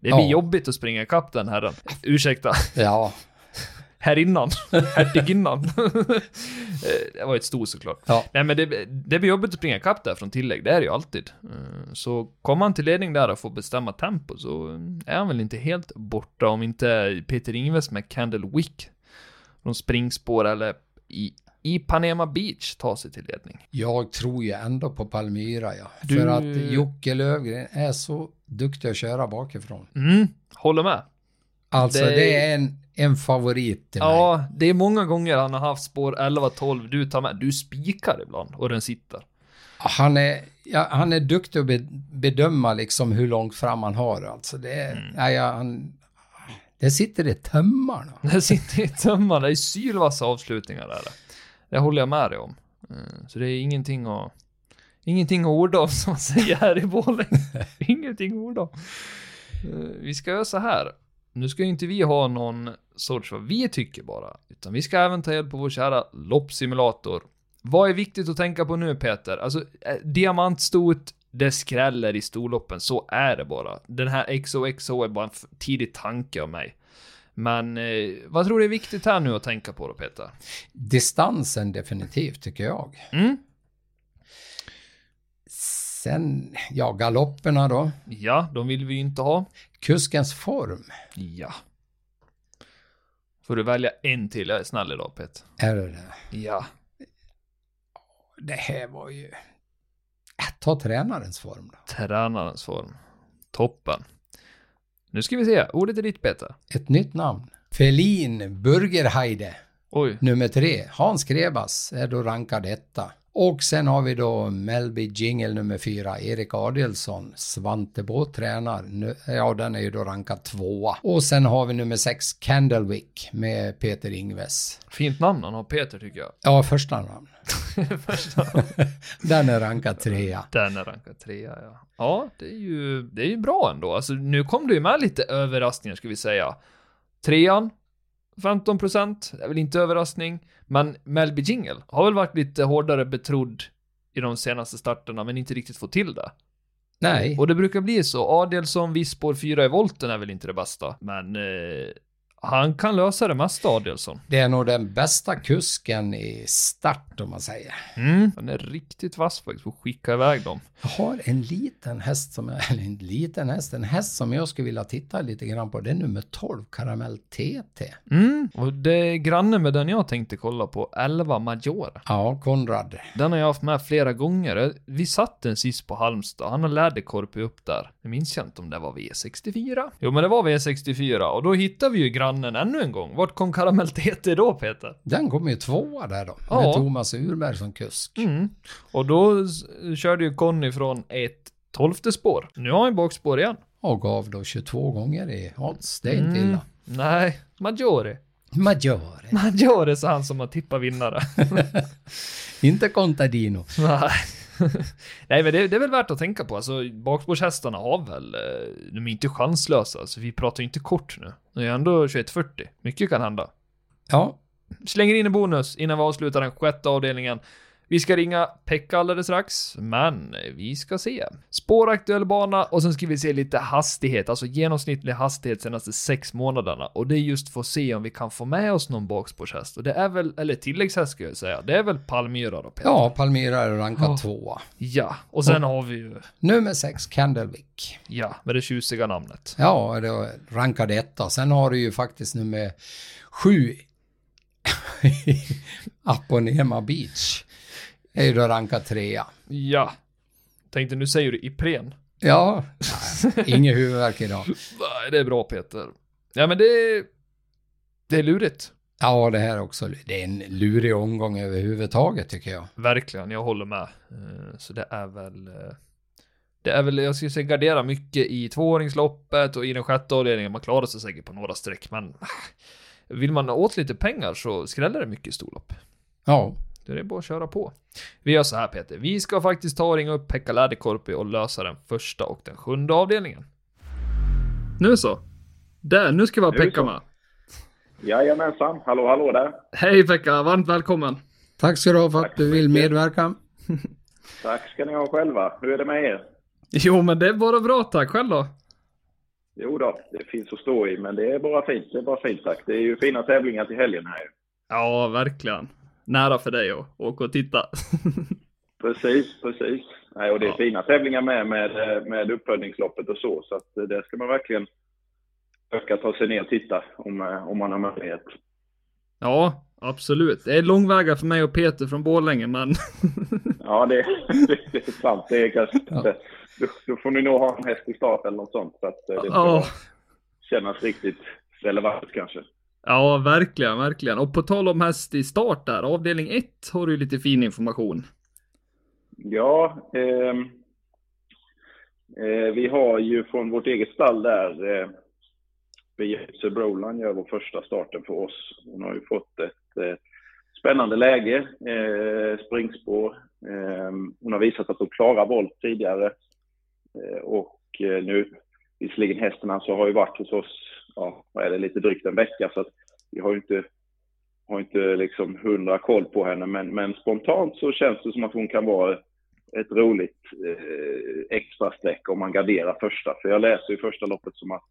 Speaker 1: Det blir
Speaker 2: Ja.
Speaker 1: jobbigt att springa ikapp den herren. Ursäkta.
Speaker 2: Ja,
Speaker 1: Här innan. Hertiginnan. Eh, det var ett sto såklart.
Speaker 2: ja.
Speaker 1: Nej men det, det blir jobbigt att springa ikapp där från tillägg, det är det ju alltid. Eh, Så kommer han till ledning där och får bestämma tempo så är han väl inte helt borta om inte Peter Ingves med Candle Wick från springspår eller i, i Panema Beach tar sig till ledning.
Speaker 2: Jag tror ju ändå på Palmyra, ja.
Speaker 1: Du-
Speaker 2: För att Jocke Lövgren är så duktig att köra bakifrån.
Speaker 1: Mm, håller med.
Speaker 2: Alltså,
Speaker 1: Det-
Speaker 2: det, är en, en favorit till mig.
Speaker 1: Ja, det är många gånger han har haft spår 11-12, du tar med, du spikar ibland och den sitter.
Speaker 2: Han är, ja, han är duktig att be, bedöma liksom hur långt fram han har. Alltså, det, är,
Speaker 1: Mm.
Speaker 2: ja, ja, han, det sitter i tömmarna.
Speaker 1: Det sitter i tömmarna, det är sylvassa avslutningar där. Det håller jag med dig om. Eh, Så det är ingenting att, ingenting att orda om som man säger här i Borlänge. ingenting att orda om. Eh, Vi ska göra så här. Nu ska ju inte vi ha någon sorts vad vi tycker bara, utan vi ska även ta hjälp av vår kära loppsimulator. Vad är viktigt att tänka på nu Peter? Alltså, eh, diamantstot, det skräller i storloppen, så är det bara. Den här XOXO är bara en tidig tanke av mig. Men eh, vad tror du är viktigt här nu att tänka på då Peter?
Speaker 2: Distansen definitivt, tycker jag.
Speaker 1: Mm?
Speaker 2: Sen, ja, galopperna då.
Speaker 1: Ja, de vill vi ju inte ha.
Speaker 2: Kuskens form,
Speaker 1: Ja. Får du välja en till, jag är snäll idag Peter.
Speaker 2: är det det?
Speaker 1: Ja.
Speaker 2: Det här var ju... Äh, Ta tränarens form då.
Speaker 1: Tränarens form. Toppen. Nu ska vi se, ordet är ditt Peter.
Speaker 2: Ett nytt namn. Felin Burgerheide,
Speaker 1: Oj.
Speaker 2: nummer tre. Hans Krebas är då rankad etta. Och sen har vi då Melby Jingle nummer fyra, Erik Adelsson, Svante Båth tränar. Nu, ja, den är ju då rankad tvåa. Och sen har vi nummer sex, Candlewick med Peter Ingves.
Speaker 1: Fint namn han har Peter tycker jag.
Speaker 2: Ja, första namn.
Speaker 1: Första.
Speaker 2: Den är rankad trea.
Speaker 1: Den är rankad trea ja. Ja, det är ju, det är ju bra ändå. Alltså nu kom det ju med lite överraskningar ska vi säga. Trean, 15% är väl inte överraskning. Men Melby Jingle har väl varit lite hårdare betrodd i de senaste starterna, men inte riktigt fått till det.
Speaker 2: Nej,
Speaker 1: Och det brukar bli så. Adelsson, viss spår 4 i volten är väl inte det bästa. Men eh, Han kan lösa det mesta, Adielsson.
Speaker 2: Det är nog den bästa kusken i start om man säger.
Speaker 1: Mm. Han är riktigt vass faktiskt på att skicka iväg dem.
Speaker 2: Jag har en liten häst som, eller en liten häst, en häst som jag skulle vilja titta lite grann på. Det är nummer 12, Karamell TT.
Speaker 1: Mm. Och det är granne med den jag tänkte kolla på, 11 Major.
Speaker 2: Ja, Konrad.
Speaker 1: Den har jag haft med flera gånger. Vi satt den sist på Halmstad. Han har läderkorpi upp där. Jag minns jag inte om det var V64. Jo, men det var V64 och då hittade vi ju grannen ännu en gång. Vart kom Karamell TT då, Peter?
Speaker 2: Den kom ju tvåa där då,
Speaker 1: Ja.
Speaker 2: med Thomas Urberg som kusk.
Speaker 1: Mm. Och då körde ju Conny från ett tolfte spår. Nu har han bakspår igen.
Speaker 2: Och gav då 22 gånger i odds. Det är inte
Speaker 1: Mm.
Speaker 2: illa.
Speaker 1: Nej, Maggiore.
Speaker 2: Maggiore.
Speaker 1: Maggiore sa han som har tippat vinnare.
Speaker 2: Inte Contadino.
Speaker 1: Nej. Nej men det, det är väl värt att tänka på. Alltså bakspårshästarna har väl, eh, de är inte chanslösa. Alltså vi pratar ju inte kort nu. Det är ändå 21.40. Mycket kan hända.
Speaker 2: Ja,
Speaker 1: Slänger in en bonus innan vi avslutar den sjätte avdelningen. Vi ska ringa Pekka alldeles strax, men vi ska se. Spåraktuell bana och sen ska vi se lite hastighet, alltså genomsnittlig hastighet senaste sex månaderna. Och det är just för att se om vi kan få med oss någon bakspårshäst. Och det är väl, eller tilläggshäst ska jag säga, det är väl Palmyra då Peter?
Speaker 2: ja Palmyra är rankad
Speaker 1: Ja.
Speaker 2: tvåa.
Speaker 1: Ja, och sen har vi ju,
Speaker 2: Nummer 6, Candlewick.
Speaker 1: ja, med det tjusiga namnet.
Speaker 2: Ja, det var rankad etta. Sen har du ju faktiskt nummer 7, Aponema Beach. Är ju då rankad trea.
Speaker 1: Ja. Tänkte nu säger du Ipren.
Speaker 2: Ja, ingen huvudvärk idag.
Speaker 1: Nej, det är bra Peter. Ja men det är, det är lurigt.
Speaker 2: Ja, det här också. Det är en lurig omgång överhuvudtaget tycker jag.
Speaker 1: Verkligen, jag håller med. Eh, Så det är väl... eh, Det är väl, jag skulle säga gardera mycket i tvååringsloppet och i den sjätte avdelningen. Man klarar sig säkert på några streck, men... ah, Vill man åt lite pengar så skräller det mycket i storlopp.
Speaker 2: Ja,
Speaker 1: Det är bara att köra på. Vi gör så här Peter, vi ska faktiskt ta och ringa upp Pekka Läderkorpi och lösa den första och den sjunde avdelningen. Nu så. Där, nu ska vi ha
Speaker 3: Nu
Speaker 1: Pekka
Speaker 3: så.
Speaker 1: med.
Speaker 3: Jajamensan, hallå hallå där.
Speaker 1: Hej Pekka, varmt välkommen.
Speaker 2: tack ska du ha för att du vill medverka.
Speaker 3: Tack ska ni ha själva. Hur är det med er?
Speaker 1: Jo men det är bara bra tack, själv då?
Speaker 3: Jo då, det finns att stå i, men det är bara fint. Det är bara fint tack. Det är ju fina tävlingar till helgen här ju.
Speaker 1: Ja, verkligen. Nära för dig att åka och titta.
Speaker 3: Precis, precis. Nej, och det är
Speaker 1: Ja.
Speaker 3: fina tävlingar med, med, med uppföljningsloppet och så, så att det ska man verkligen försöka ta sig ner och titta om, eh, om man har möjlighet.
Speaker 1: ja, absolut. Det är långväga för mig och Peter från Borlänge, men
Speaker 3: Ja, det, det är sant. Det är kanske
Speaker 2: Ja.
Speaker 3: inte... Då, då får ni nog ha en häst i start eller något sånt, så att eh, det ska
Speaker 1: ja,
Speaker 3: kännas riktigt relevant kanske
Speaker 1: ja, verkligen, verkligen. Och på tal om häst i start där, avdelning 1 har du lite fin information.
Speaker 3: Ja, eh, eh, vi har ju från vårt eget stall där, eh, Beyoncé Brolan gör vår första starten för oss. Hon har ju fått ett eh, spännande läge, eh, springspår. Eh, hon har visat att hon klarar volt tidigare. Eh, och eh, nu, visserligen hästen alltså har ju varit hos oss, ja, det, lite drygt en vecka så att vi har inte har inte liksom hundra koll på henne, men, men spontant så känns det som att hon kan vara ett roligt eh, extra streck om man garderar första. För jag läser ju första loppet som att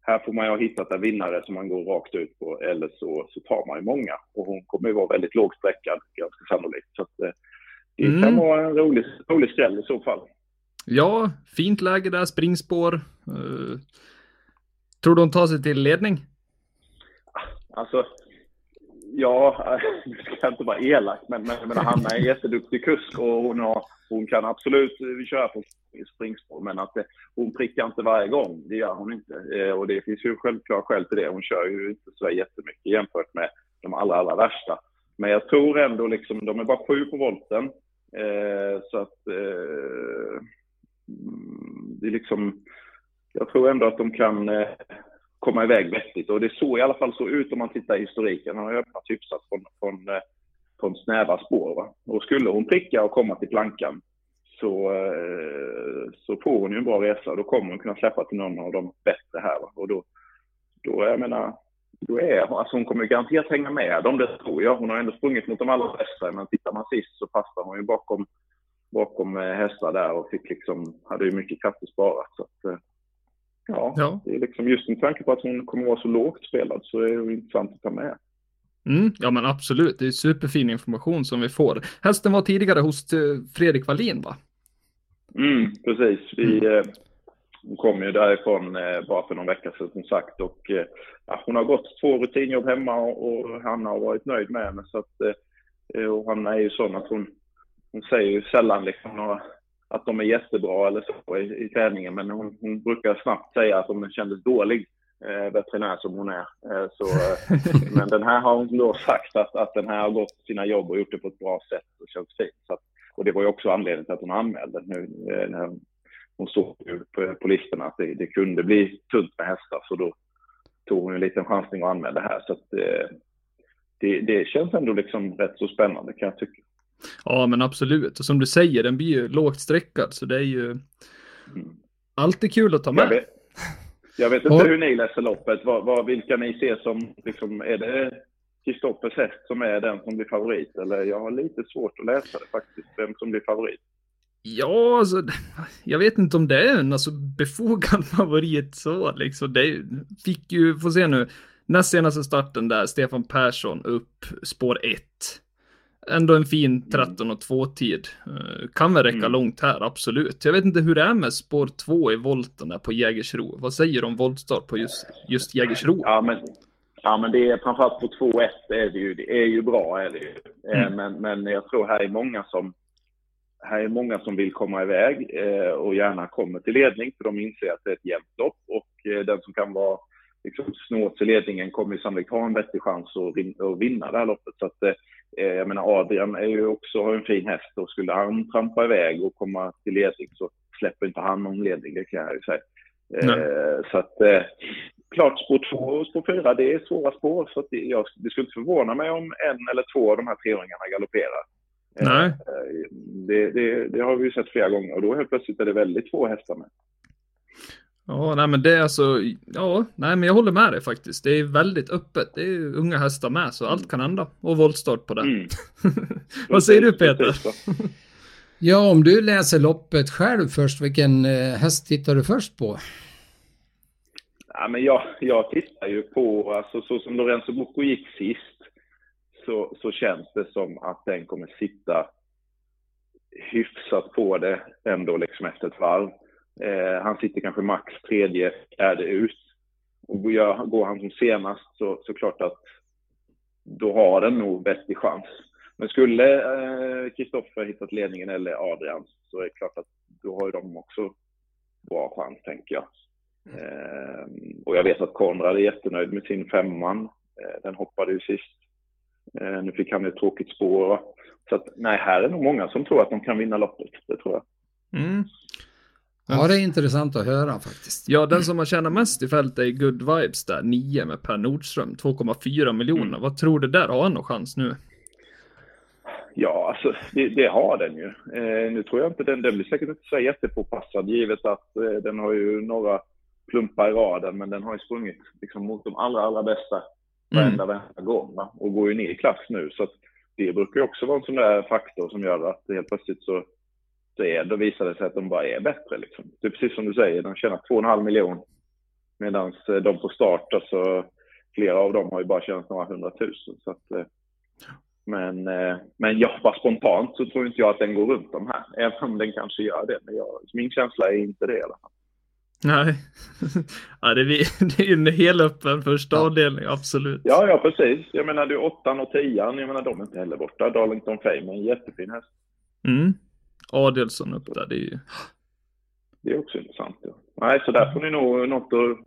Speaker 3: här får man ju ha hittat en vinnare som man går rakt ut på, eller så, så tar man ju många. Och hon kommer ju vara väldigt lågsträckad, ganska sannolikt. Så att, eh, det
Speaker 1: Mm.
Speaker 3: kan vara en rolig, rolig skräll i så fall.
Speaker 1: Ja, fint läge där, springspår. Uh, tror du hon tar sig till ledning?
Speaker 3: Alltså, ja, nu ska jag inte vara elak, men, men men Hanna är en jätteduktig kusk och hon, har, hon kan absolut köra på springspår, men att hon prickar inte varje gång, det gör hon inte. Eh, och det finns ju självklart skäl till det. Hon kör ju inte så jättemycket jämfört med de allra, allra värsta. Men jag tror ändå liksom, de är bara sju på volten. Eh, så att eh, mm, det är liksom, jag tror ändå att de kan eh, komma iväg vettigt. Och det såg i alla fall så ut om man tittar i historiken. Han har öppnat hyfsat från, från, eh, från snäva spår. Va? Och skulle hon pricka och komma till plankan så, eh, så får hon ju en bra resa. Då kommer hon kunna släppa till någon av de bättre här. Va? Och då, då, jag menar, då är hon, alltså hon kommer garanterat hänga med dem, det tror jag. Hon har ändå sprungit mot de allra bästa, men tittar man sist så passar hon ju bakom, bakom hästar där och fick liksom, hade ju mycket krafter sparat. Så att, ja,
Speaker 1: Ja.
Speaker 3: det är liksom just med tanke på att hon kommer vara så lågt spelad så är det intressant att ta med.
Speaker 1: Mm, ja men absolut, det är superfin information som vi får. Hästen var tidigare hos eh, Fredrik Wallin va?
Speaker 3: Mm, precis. Vi, eh, hon kom ju därifrån eh, bara för någon vecka sedan som sagt och eh, hon har gått två rutinjobb hemma och, och han har varit nöjd med henne. Så att, och han är ju sån att hon, hon säger ju sällan liksom några, att de är jättebra eller så i, i träningen men hon, hon brukar snabbt säga att om den kändes dålig eh, veterinär som hon är. Eh, så, eh, men den här har hon då sagt att, att den här har gått sina jobb och gjort det på ett bra sätt och känns fint. Så att, och det var ju också anledningen till att hon anmälde nu eh, när hon såg ju på, på listorna att det, det kunde bli tunt med hästar så då tog hon en liten chansning och anmälde här. Så att, eh, det, det känns ändå liksom rätt så spännande kan jag tycka.
Speaker 1: Ja men absolut, och som du säger, den blir ju lågt sträckad så det är ju alltid kul att ta
Speaker 3: Jag
Speaker 1: med.
Speaker 3: vet, jag vet inte
Speaker 2: Och-
Speaker 3: hur ni läser loppet. Vad, vad, vilka ni ser som, liksom, är det Kristoffers häst som är den som blir favorit? Eller jag har lite svårt att läsa det faktiskt, vem som blir favorit.
Speaker 1: Ja, alltså, jag vet inte om det är en alltså, befogad favorit så liksom. Det fick ju, få se nu, näst senaste starten där, Stefan Persson upp spår 1. Ändå en fin 13 och 2 tid. Eh, Kan väl räcka
Speaker 3: Mm.
Speaker 1: långt här, absolut. Jag vet inte hur det är med spår 2 i volten där på Jägersro. Vad säger du om voltstart på just, just Jägersro?
Speaker 3: Ja, men, ja, men det är framförallt på 2-1 är det ju. Det är ju bra, är det ju. Eh,
Speaker 1: Mm.
Speaker 3: Men, men jag tror här är många som här är många som vill komma iväg eh, och gärna kommer till ledning för de inser att det är ett jämnt lopp och den som kan vara liksom, snå till ledningen kommer ju sannolikt ha en vettig chans att, vin- att vinna det här loppet. Så att, jag menar Adrian är ju också har en fin häst och skulle han trampa iväg och komma till ledning så släpper inte han någon ledning, det kan jag ju säga. Eh, så att eh, klart spår två och spår fyra, det är svåra spår. Så att det, jag, det skulle inte förvåna mig om en eller två av de här treåringarna galopperar. Eh,
Speaker 1: Nej.
Speaker 3: eh, Det, det, det har vi ju sett flera gånger och då helt plötsligt är det väldigt få hästar med.
Speaker 1: Ja, nej men det är alltså, ja, nej men jag håller med dig faktiskt. Det är väldigt öppet. Det är unga hästar med, så allt kan hända. Och voltstart på det.
Speaker 3: Mm.
Speaker 1: Vad säger du Peter?
Speaker 2: Ja, om du läser loppet själv först, vilken eh, häst tittar du först på?
Speaker 3: Ja, men jag, jag tittar ju på, alltså så som Lorenzo Bocco gick sist, så, så känns det som att den kommer sitta hyfsat på det ändå liksom efter ett varv. Eh, han sitter kanske max tredje, fjärde ut. Och gör, går han som senast så, så klart att då har den nog bäst i chans. Men skulle eh, hittat ledningen eller Adrian så är det klart att då har ju de också bra chans, tänker jag. Eh, och jag vet att Konrad är jättenöjd med sin femman. Eh, den hoppade ju sist. Eh, nu fick han ett tråkigt spår. va? Så att, nej, här är nog många som tror att de kan vinna loppet. Det tror jag.
Speaker 1: Mm.
Speaker 2: Ja, det är intressant att höra faktiskt.
Speaker 1: Ja, den som har tjänat mest i fältet är Good Vibes där, 9 med Per Nordström, 2,4 miljoner.
Speaker 3: Mm.
Speaker 1: Vad tror du där? Har han någon chans nu?
Speaker 3: Ja, alltså det, det har den ju. Eh, nu tror jag inte den, den blir säkert inte så jättepåpassad givet att eh, den har ju några plumpar i raden, men den har ju sprungit liksom, mot de allra, allra bästa varenda, varenda gång va? och går ju ner i klass nu. Så att det brukar ju också vara en sån där faktor som gör att helt plötsligt så, så är, då visar det sig att de bara är bättre. Liksom. Det är precis som du säger, de tjänar 2,5 miljoner medan de på start, alltså, flera av dem har ju bara tjänat några hundratusen. Så att, eh, men, eh, men ja, bara spontant så tror inte jag att den går runt de här. Även om den kanske gör det. Men jag, min känsla är inte det i alla fall.
Speaker 1: Nej. ja, det, är, det en helöppen första
Speaker 2: Ja.
Speaker 1: avdelning, absolut.
Speaker 3: Ja, ja precis. Jag menar, du åttan och tian, jag menar de är inte heller borta. Darlington Fame är en jättefin häst.
Speaker 1: Mm. Adelsson upp där, det är ju...
Speaker 3: Det är också intressant. Ja. Nej, så där får ni nog något att,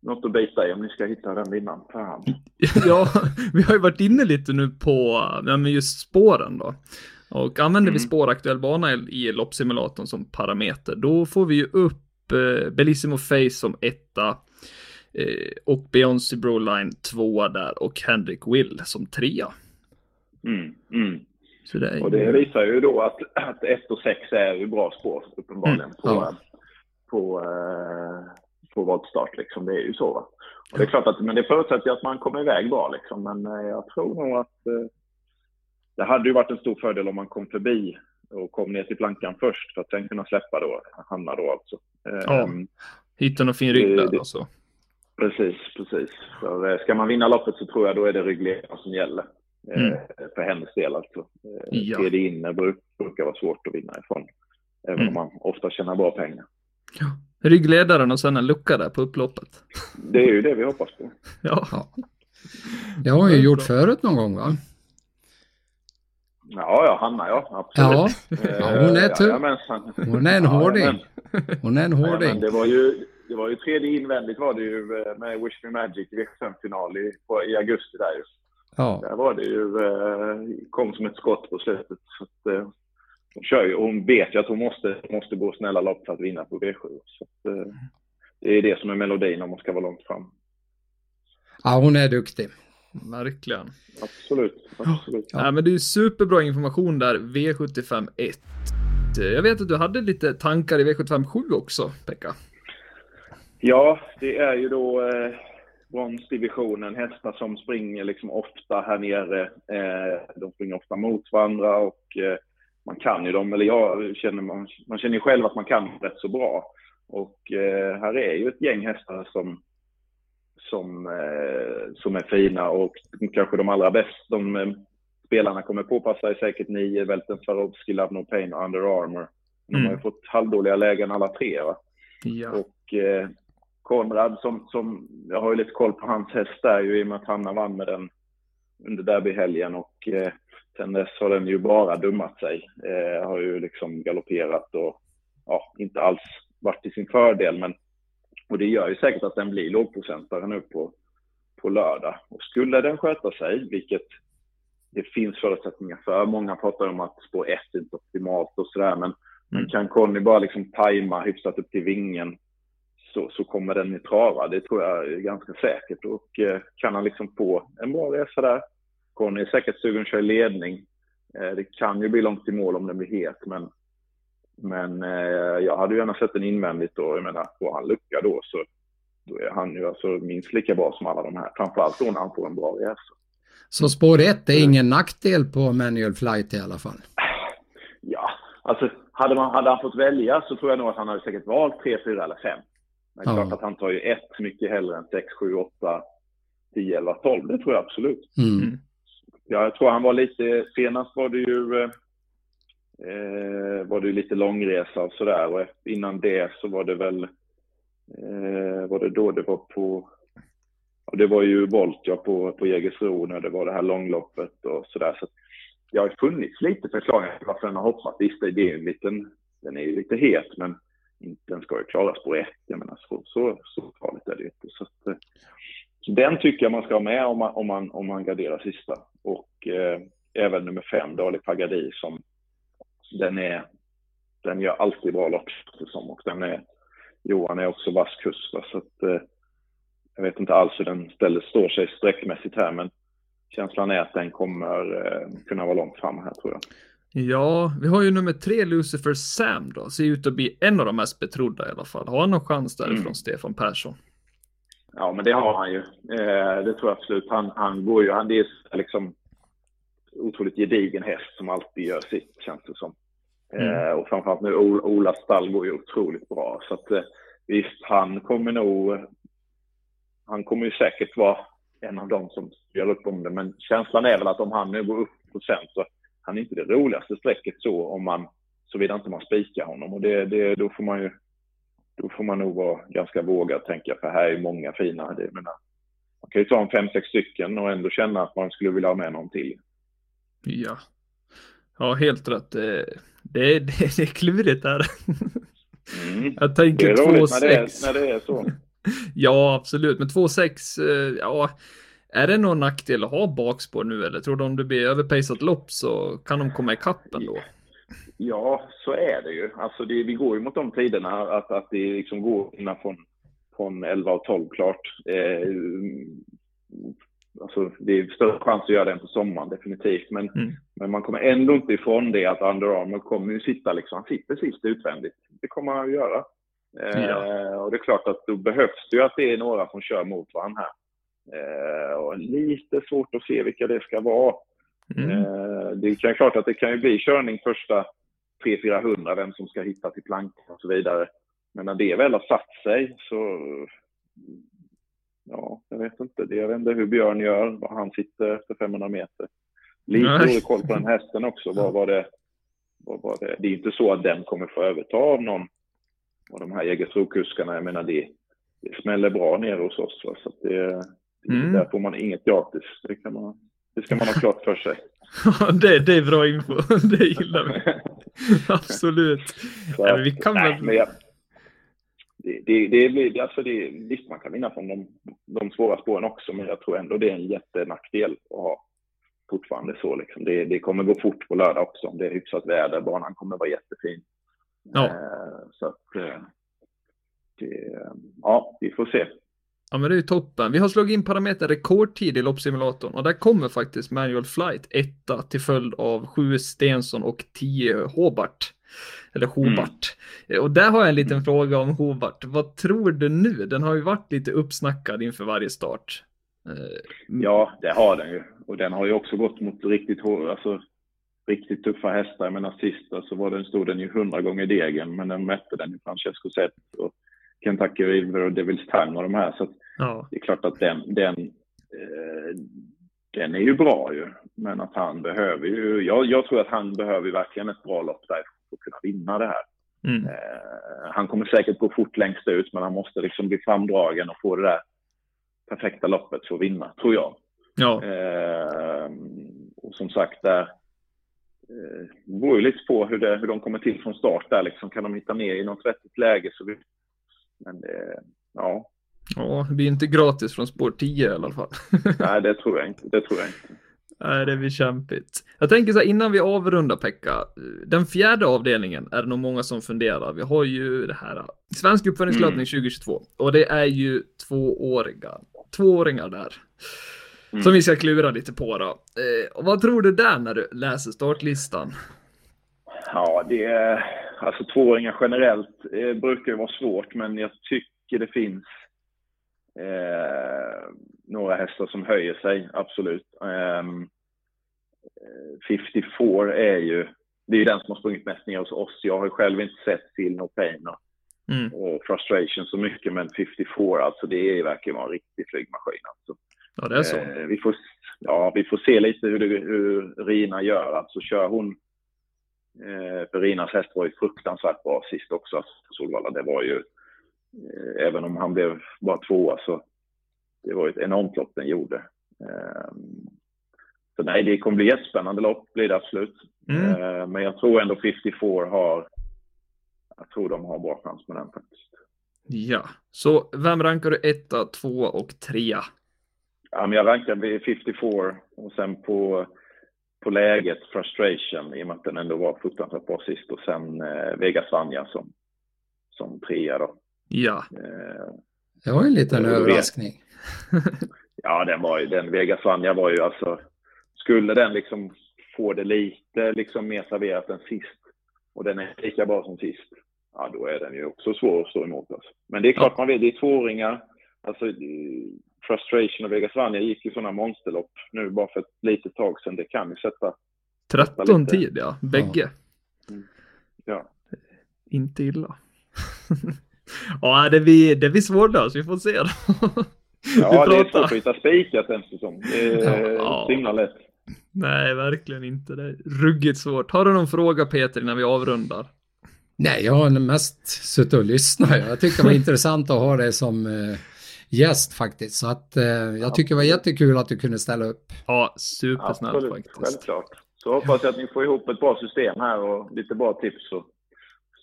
Speaker 3: något att bita i om ni ska hitta den vinnaren. Fan.
Speaker 1: ja, vi har ju varit inne lite nu på ja, men just spåren då. Och använder vi
Speaker 3: Mm.
Speaker 1: spåraktuell bana i, i loppsimulatorn som parameter, då får vi ju upp eh, Bellissimo Face som etta eh, och Beyoncé Broline tvåa där och Henrik Will som trea.
Speaker 3: Mm, mm.
Speaker 1: Så det är
Speaker 3: Och det visar ju då att, att 1 och 6 är ju bra spår uppenbarligen
Speaker 1: Mm,
Speaker 3: på,
Speaker 2: ja.
Speaker 3: på, eh, på voltstart. Liksom. Det är ju så. Va? Och det är klart att men det förutsätter ju att man kommer iväg bra. Liksom. Men eh, jag tror nog att eh, det hade ju varit en stor fördel om man kom förbi och kom ner till plankan först för att sen kunna släppa då, hamna då alltså.
Speaker 1: Ja. Hitta någon fin rygg där
Speaker 3: det-
Speaker 1: och så.
Speaker 3: Precis, precis. För, eh, ska man vinna loppet så tror jag då är det ryggledaren som gäller. Eh,
Speaker 1: Mm.
Speaker 3: För hennes del alltså. Eh,
Speaker 1: Ja.
Speaker 3: Tredje inne bruk, brukar vara svårt att vinna ifrån. Även
Speaker 1: Mm.
Speaker 3: om man ofta tjänar bra pengar.
Speaker 1: Ryggledaren och sen en lucka där på upploppet.
Speaker 3: Det är ju det vi hoppas på.
Speaker 1: Ja,
Speaker 2: Ja. Det har hon ju gjort förut någon gång va?
Speaker 3: Ja, ja, Hanna ja, absolut.
Speaker 2: Ja, Ja, hon är
Speaker 3: Eh,
Speaker 2: tu-
Speaker 3: jajamensan.
Speaker 2: hon är en hårding. Hon är en
Speaker 3: Ja, men
Speaker 2: hårding.
Speaker 3: det var ju, det var ju tredje invändigt var det ju eh, med Wish Me Magic i V75-final i, på- i augusti där ju.
Speaker 2: Ja,
Speaker 3: Där var det ju, eh, kom som ett skott på slutet. Så att, eh, hon, kör ju, hon vet ju att hon måste, måste gå snälla lopp för att vinna på V7. Så att, eh, det är det som är melodin om man ska vara långt fram.
Speaker 2: ja hon är duktig.
Speaker 1: verkligen.
Speaker 3: Absolut, absolut.
Speaker 1: Ja. men det är superbra information där, V75 1. Jag vet att du hade lite tankar i V75 7 också, Pekka.
Speaker 3: Ja, det är ju då eh, bronsdivisionen, hästar som springer liksom ofta här nere. Eh, de springer ofta mot varandra och eh, man kan ju dem, eller jag känner, man, man känner ju själv att man kan rätt så bra. Och eh, här är ju ett gäng hästar som, som, som är fina och kanske de allra bästa. De spelarna kommer påpassa är säkert nio, Welten Swarovski, Love No Pain och Under Armour. De har ju
Speaker 1: Mm.
Speaker 3: fått halvdåliga lägen alla tre va.
Speaker 1: Ja.
Speaker 3: Och eh, Konrad, som, som, jag har ju lite koll på hans häst där ju i och med att Hanna vann med den under derbyhelgen och eh, sen dess har den ju bara dummat sig. Eh, har ju liksom galopperat och ja, inte alls varit till sin fördel. Men, och det gör ju säkert att den blir lågprocentare nu på, på lördag. Och skulle den sköta sig, vilket det finns förutsättningar för. Många pratar om att spår 1 är inte optimalt och sådär. Men, men
Speaker 1: Mm.
Speaker 3: kan Conny bara liksom tajma hyfsat upp till vingen så, så kommer den i trava. Det tror jag är ganska säkert. Och eh, kan han liksom få en bra resa där. Conny är säkert sugen att köra ledning. Eh, det kan ju bli långt i mål om den blir het, men, men eh, jag hade ju gärna sett den invändigt då. Jag menar, får han lucka då så då är han ju alltså minst lika bra som alla de här. Framförallt då när han får en bra resa.
Speaker 2: Så spår 1 är ingen nackdel på manual flight i alla fall.
Speaker 3: Ja, alltså hade, man, hade han fått välja så tror jag nog att han hade säkert valt 3, 4 eller 5. Men
Speaker 2: Ja.
Speaker 3: klart att han tar ju ett mycket hellre än 6, 7, 8, 10, 11, 12. Det tror jag absolut.
Speaker 2: Mm.
Speaker 1: Mm.
Speaker 3: Ja, jag tror han var lite, senast var det ju, eh, var det ju lite långresa och sådär. Och innan det så var det väl, eh, var det då det var på, ja, det var ju volt ja, på, på Jägersro när det var det här långloppet och sådär. Så det har funnits lite förklaringar till varför den har hoppat. Visst, det är ju en liten, den är ju lite het, men den ska ju klaras på ett. Jag menar, så, så, så farligt är det ju inte. Så att, eh, så den tycker jag man ska ha med om man, om man, om man garderar sista. Och eh, även nummer fem, Dali Pagadi, som den är, den gör alltid bra lopp som. Och den är, Johan är också vass kusk. va, Så att, eh, jag vet inte alls hur den stället står sig sträckmässigt här, men känslan är att den kommer eh, kunna vara långt fram här tror jag.
Speaker 1: Ja, vi har ju nummer tre, Lucifer Sam då. Ser ut att bli en av de mest betrodda i alla fall. Har han någon chans därifrån,
Speaker 3: Mm.
Speaker 1: Stefan Persson?
Speaker 3: Ja, men det har han ju. Eh, det tror jag absolut. Han, han går ju, han det är liksom otroligt gedigen häst som alltid gör sitt, känns det som. Eh, och framförallt nu, Ol- Olas stall går ju otroligt bra. Så att eh, visst, han kommer nog, han kommer ju säkert vara en av dem som gör upp om det. Men känslan är väl att om han nu går upp procent så han är inte det roligaste strecket så om man, såvida inte man spikar honom. Och det, det, då får man ju då får man nog vara ganska vågad tänka för här är många fina. Det, menar, man kan ju ta en fem, sex stycken och ändå känna att man skulle vilja ha med någon till.
Speaker 1: Ja. Ja, helt rätt. Det, det, det, det är klurigt där.
Speaker 3: Mm.
Speaker 1: Jag tänker
Speaker 3: är roligt när det är,
Speaker 1: 2-6.
Speaker 3: när det är så.
Speaker 1: Ja, absolut. Men 2-6, eh, ja. Är det någon nackdel att ha bakspår nu eller tror du om det blir överpejsat lopp så kan de komma ikapp ändå?
Speaker 3: Ja, så är det ju. Alltså det, vi går ju mot de tiderna att, att det liksom går innan från, från 11 och 12 klart. Eh, alltså det är större chans att göra den på sommaren definitivt. Men,
Speaker 1: Mm.
Speaker 3: men man kommer ändå inte ifrån det att Under Armour kommer ju sitta liksom, han sitter sist utvändigt. Det kommer han att göra. Eh,
Speaker 1: Ja.
Speaker 3: Och det är klart att då behövs det ju att det är några som kör mot varandra här. Eh, och lite svårt att se vilka det ska vara.
Speaker 1: Mm.
Speaker 3: Eh, Det är klart att det kan ju bli körning första 300-400, vem som ska hitta till plankan och så vidare. men när det väl har satt sig så, ja, jag vet inte. Det, jag vet inte hur Björn gör, var han sitter efter 500 meter. Lite
Speaker 1: Nej.
Speaker 3: dålig koll på den hästen också. Vad var det, vad var det? det är inte så att den kommer få överta av någon av de här Jägersro-kuskarna. Jag menar, det, det smäller bra nere hos oss. Va? Så det,
Speaker 1: Mm.
Speaker 3: där får man inget gratis. Det, kan man, det ska man ha klart för sig.
Speaker 1: det, det är bra info. det gillar vi. Absolut.
Speaker 3: Så
Speaker 1: Nej,
Speaker 3: att-
Speaker 1: men vi kan
Speaker 3: nej,
Speaker 1: väl-
Speaker 3: men jag, det, det, alltså det, visst, man kan vinna från de, de svåra spåren också, men jag tror ändå det är en jättenackdel att ha fortfarande så. Liksom. Det, det kommer gå fort på lördag också om det är hyfsat väder. Banan kommer vara jättefin.
Speaker 1: Ja.
Speaker 3: Eh, så att, eh, det, ja, vi får se.
Speaker 1: Ja men det är ju toppen. Vi har slagit in parameter rekordtid i loppsimulatorn och där kommer faktiskt Manual Flight etta till följd av 7 Stensson och 10 Hobart. Eller Hobart. Eh, Och där har jag en liten fråga om Hobart. Vad tror du nu? Den har ju varit lite uppsnackad inför varje start. Eh,
Speaker 3: Ja, det har den ju. Och den har ju också gått mot riktigt, hår- alltså, riktigt tuffa hästar. Jag menar sist så var den, stod den ju hundra gånger i degen, men den mötte den ju Francesco Zet och Kentucky River och Devil's Time och de här. Så
Speaker 1: Ja,
Speaker 3: det är klart att den, den, eh, den är ju bra ju. Men att han behöver ju, jag, jag tror att han behöver verkligen ett bra lopp där för att kunna vinna det här.
Speaker 1: mm.
Speaker 3: Eh, han kommer säkert gå fort längst ut, men han måste liksom bli framdragen och få det där perfekta loppet för att vinna, tror jag.
Speaker 1: ja,
Speaker 3: Eh, och som sagt, där eh, det beror ju lite på hur, det, hur de kommer till från start där. Liksom, kan de hitta ner i något vettigt läge så Men det, ja,
Speaker 1: ja, det blir inte gratis från spår 10 i alla fall.
Speaker 3: nej det tror jag inte. Det tror jag inte.
Speaker 1: Nej, det blir kämpigt. Jag tänker så här innan vi avrundar Pekka. Den fjärde avdelningen är det nog många som funderar. Vi har ju det här Svensk uppföljningslöpning
Speaker 3: Mm.
Speaker 1: 2022 och det är ju tvååriga, tvååringar där.
Speaker 3: Mm.
Speaker 1: Som vi ska klura lite på då. Eh, och vad tror du där när du läser startlistan?
Speaker 3: Ja, det är, alltså tvååringar generellt eh, brukar ju vara svårt, men jag tycker det finns eh, några hästar som höjer sig, absolut. Ehm, eh, 54 är ju, det är ju den som har sprungit mest ner hos oss. Jag har ju själv inte sett Feel No Pain och,
Speaker 1: Mm.
Speaker 3: och Frustration så mycket, men 54, alltså det är ju verkligen en riktig flygmaskin. Alltså.
Speaker 1: Ja, det är så.
Speaker 3: Eh, vi, får, ja, vi får se lite hur, det, hur Rina gör. Alltså kör hon... Eh, för Rinas häst var ju fruktansvärt bra sist också, Solvalla. Det var ju... Eh, även om han blev bara tvåa så... Det var ju ett enormt lopp den gjorde. Eh, så nej, det kommer bli jättespännande lopp, blir det absolut.
Speaker 1: Mm.
Speaker 3: Eh, men jag tror ändå 54 har... Jag tror de har bra chans med den faktiskt.
Speaker 1: Ja, så vem rankar du etta, tvåa och trea?
Speaker 3: Ja, men jag rankar vid 54 och sen på, på läget frustration i och med att den ändå var fruktansvärt bra sist och sen eh, Vegas Vanja som, som trea då.
Speaker 1: Ja,
Speaker 3: Eh,
Speaker 2: Det var ju en liten
Speaker 3: Ja, det vet.
Speaker 2: överraskning.
Speaker 3: ja, den var ju, den Vegas Vanja var ju alltså, skulle den liksom få det lite liksom mer serverat än sist och den är lika bra som sist, ja då är den ju också svår att stå emot alltså. Men det är klart
Speaker 1: Ja.
Speaker 3: man vet, det är tvååringar, alltså Frustration och Vegas Vanja gick ju sådana monsterlopp nu bara för ett litet tag sedan. Det kan ju sätta
Speaker 1: 13
Speaker 3: lite.
Speaker 1: tid ja, bägge.
Speaker 3: Ja.
Speaker 1: Inte illa. ja, det blir, det blir svårlöst, vi får se då.
Speaker 3: Ja,
Speaker 1: Vi
Speaker 3: det är
Speaker 1: pratar.
Speaker 3: svårt att hitta spikar känns det som. Det är
Speaker 1: Ja.
Speaker 3: himla lätt.
Speaker 1: Nej, verkligen inte. Det är ruggigt svårt. Har du någon fråga Peter innan vi avrundar?
Speaker 2: Nej, jag har mest suttit och lyssnat. Jag tyckte det var intressant att ha dig som eh, gäst faktiskt. Så att eh, jag tycker det var jättekul att du kunde ställa upp.
Speaker 1: Ja, supersnällt
Speaker 3: Absolut,
Speaker 1: faktiskt.
Speaker 3: självklart. Så hoppas jag att ni får ihop ett bra system här och lite bra tips. Så,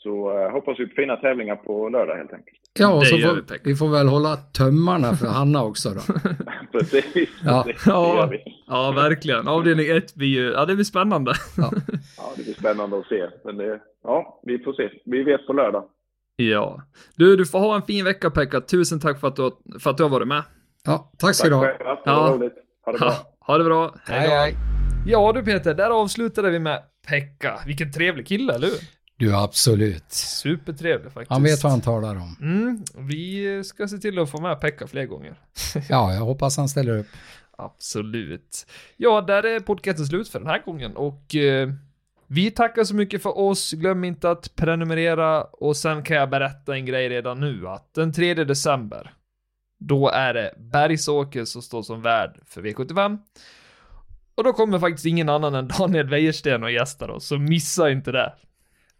Speaker 3: så eh, hoppas vi på fina tävlingar på lördag helt enkelt.
Speaker 2: Ja, och
Speaker 1: Det
Speaker 2: så får,
Speaker 1: vi,
Speaker 2: vi får väl hålla tömmarna för Hanna också då.
Speaker 3: Precis,
Speaker 2: Ja.
Speaker 1: Ja. Ja, verkligen. Avdelning 1 blir ju, ja det blir spännande.
Speaker 3: Ja, det blir spännande att se. Men det, ja, vi får se. Vi vet på lördag.
Speaker 1: Ja. Du, du får ha en fin vecka Pekka. Tusen tack för att du, har- för att du har varit med.
Speaker 2: Ja, tack ska du ha.
Speaker 1: Ja.
Speaker 3: Ha det bra.
Speaker 1: Ha, ha det bra.
Speaker 2: Hej, hej.
Speaker 1: Ja du Peter, där avslutade vi med Pekka. Vilken trevlig kille, eller hur?
Speaker 2: Du, absolut.
Speaker 1: Supertrevlig faktiskt.
Speaker 2: Han vet vad han talar om.
Speaker 1: Mm, vi ska se till att få med Pekka fler gånger.
Speaker 2: Ja, jag hoppas han ställer upp.
Speaker 1: Absolut. Ja, där är podcasten slut för den här gången och eh, Vi tackar så mycket för oss. Glöm inte att prenumerera och sen kan jag berätta en grej redan nu att den 3 december, då är det Bergsåker som står som värd för V75. Och då kommer faktiskt ingen annan än Daniel Wäjersten och gästar oss, så missa inte det.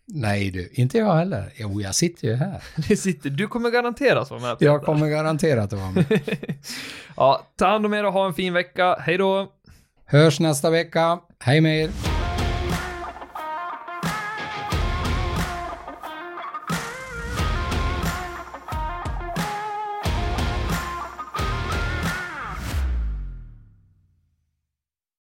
Speaker 2: Nej du, inte jag heller. Jo, jag sitter ju här.
Speaker 1: Det sitter, du kommer garanterat vara med på
Speaker 2: Jag kommer garanterat att vara med.
Speaker 1: Ja, ta hand om er och ha en fin vecka. Hej då!
Speaker 2: Hörs nästa vecka. Hej med er!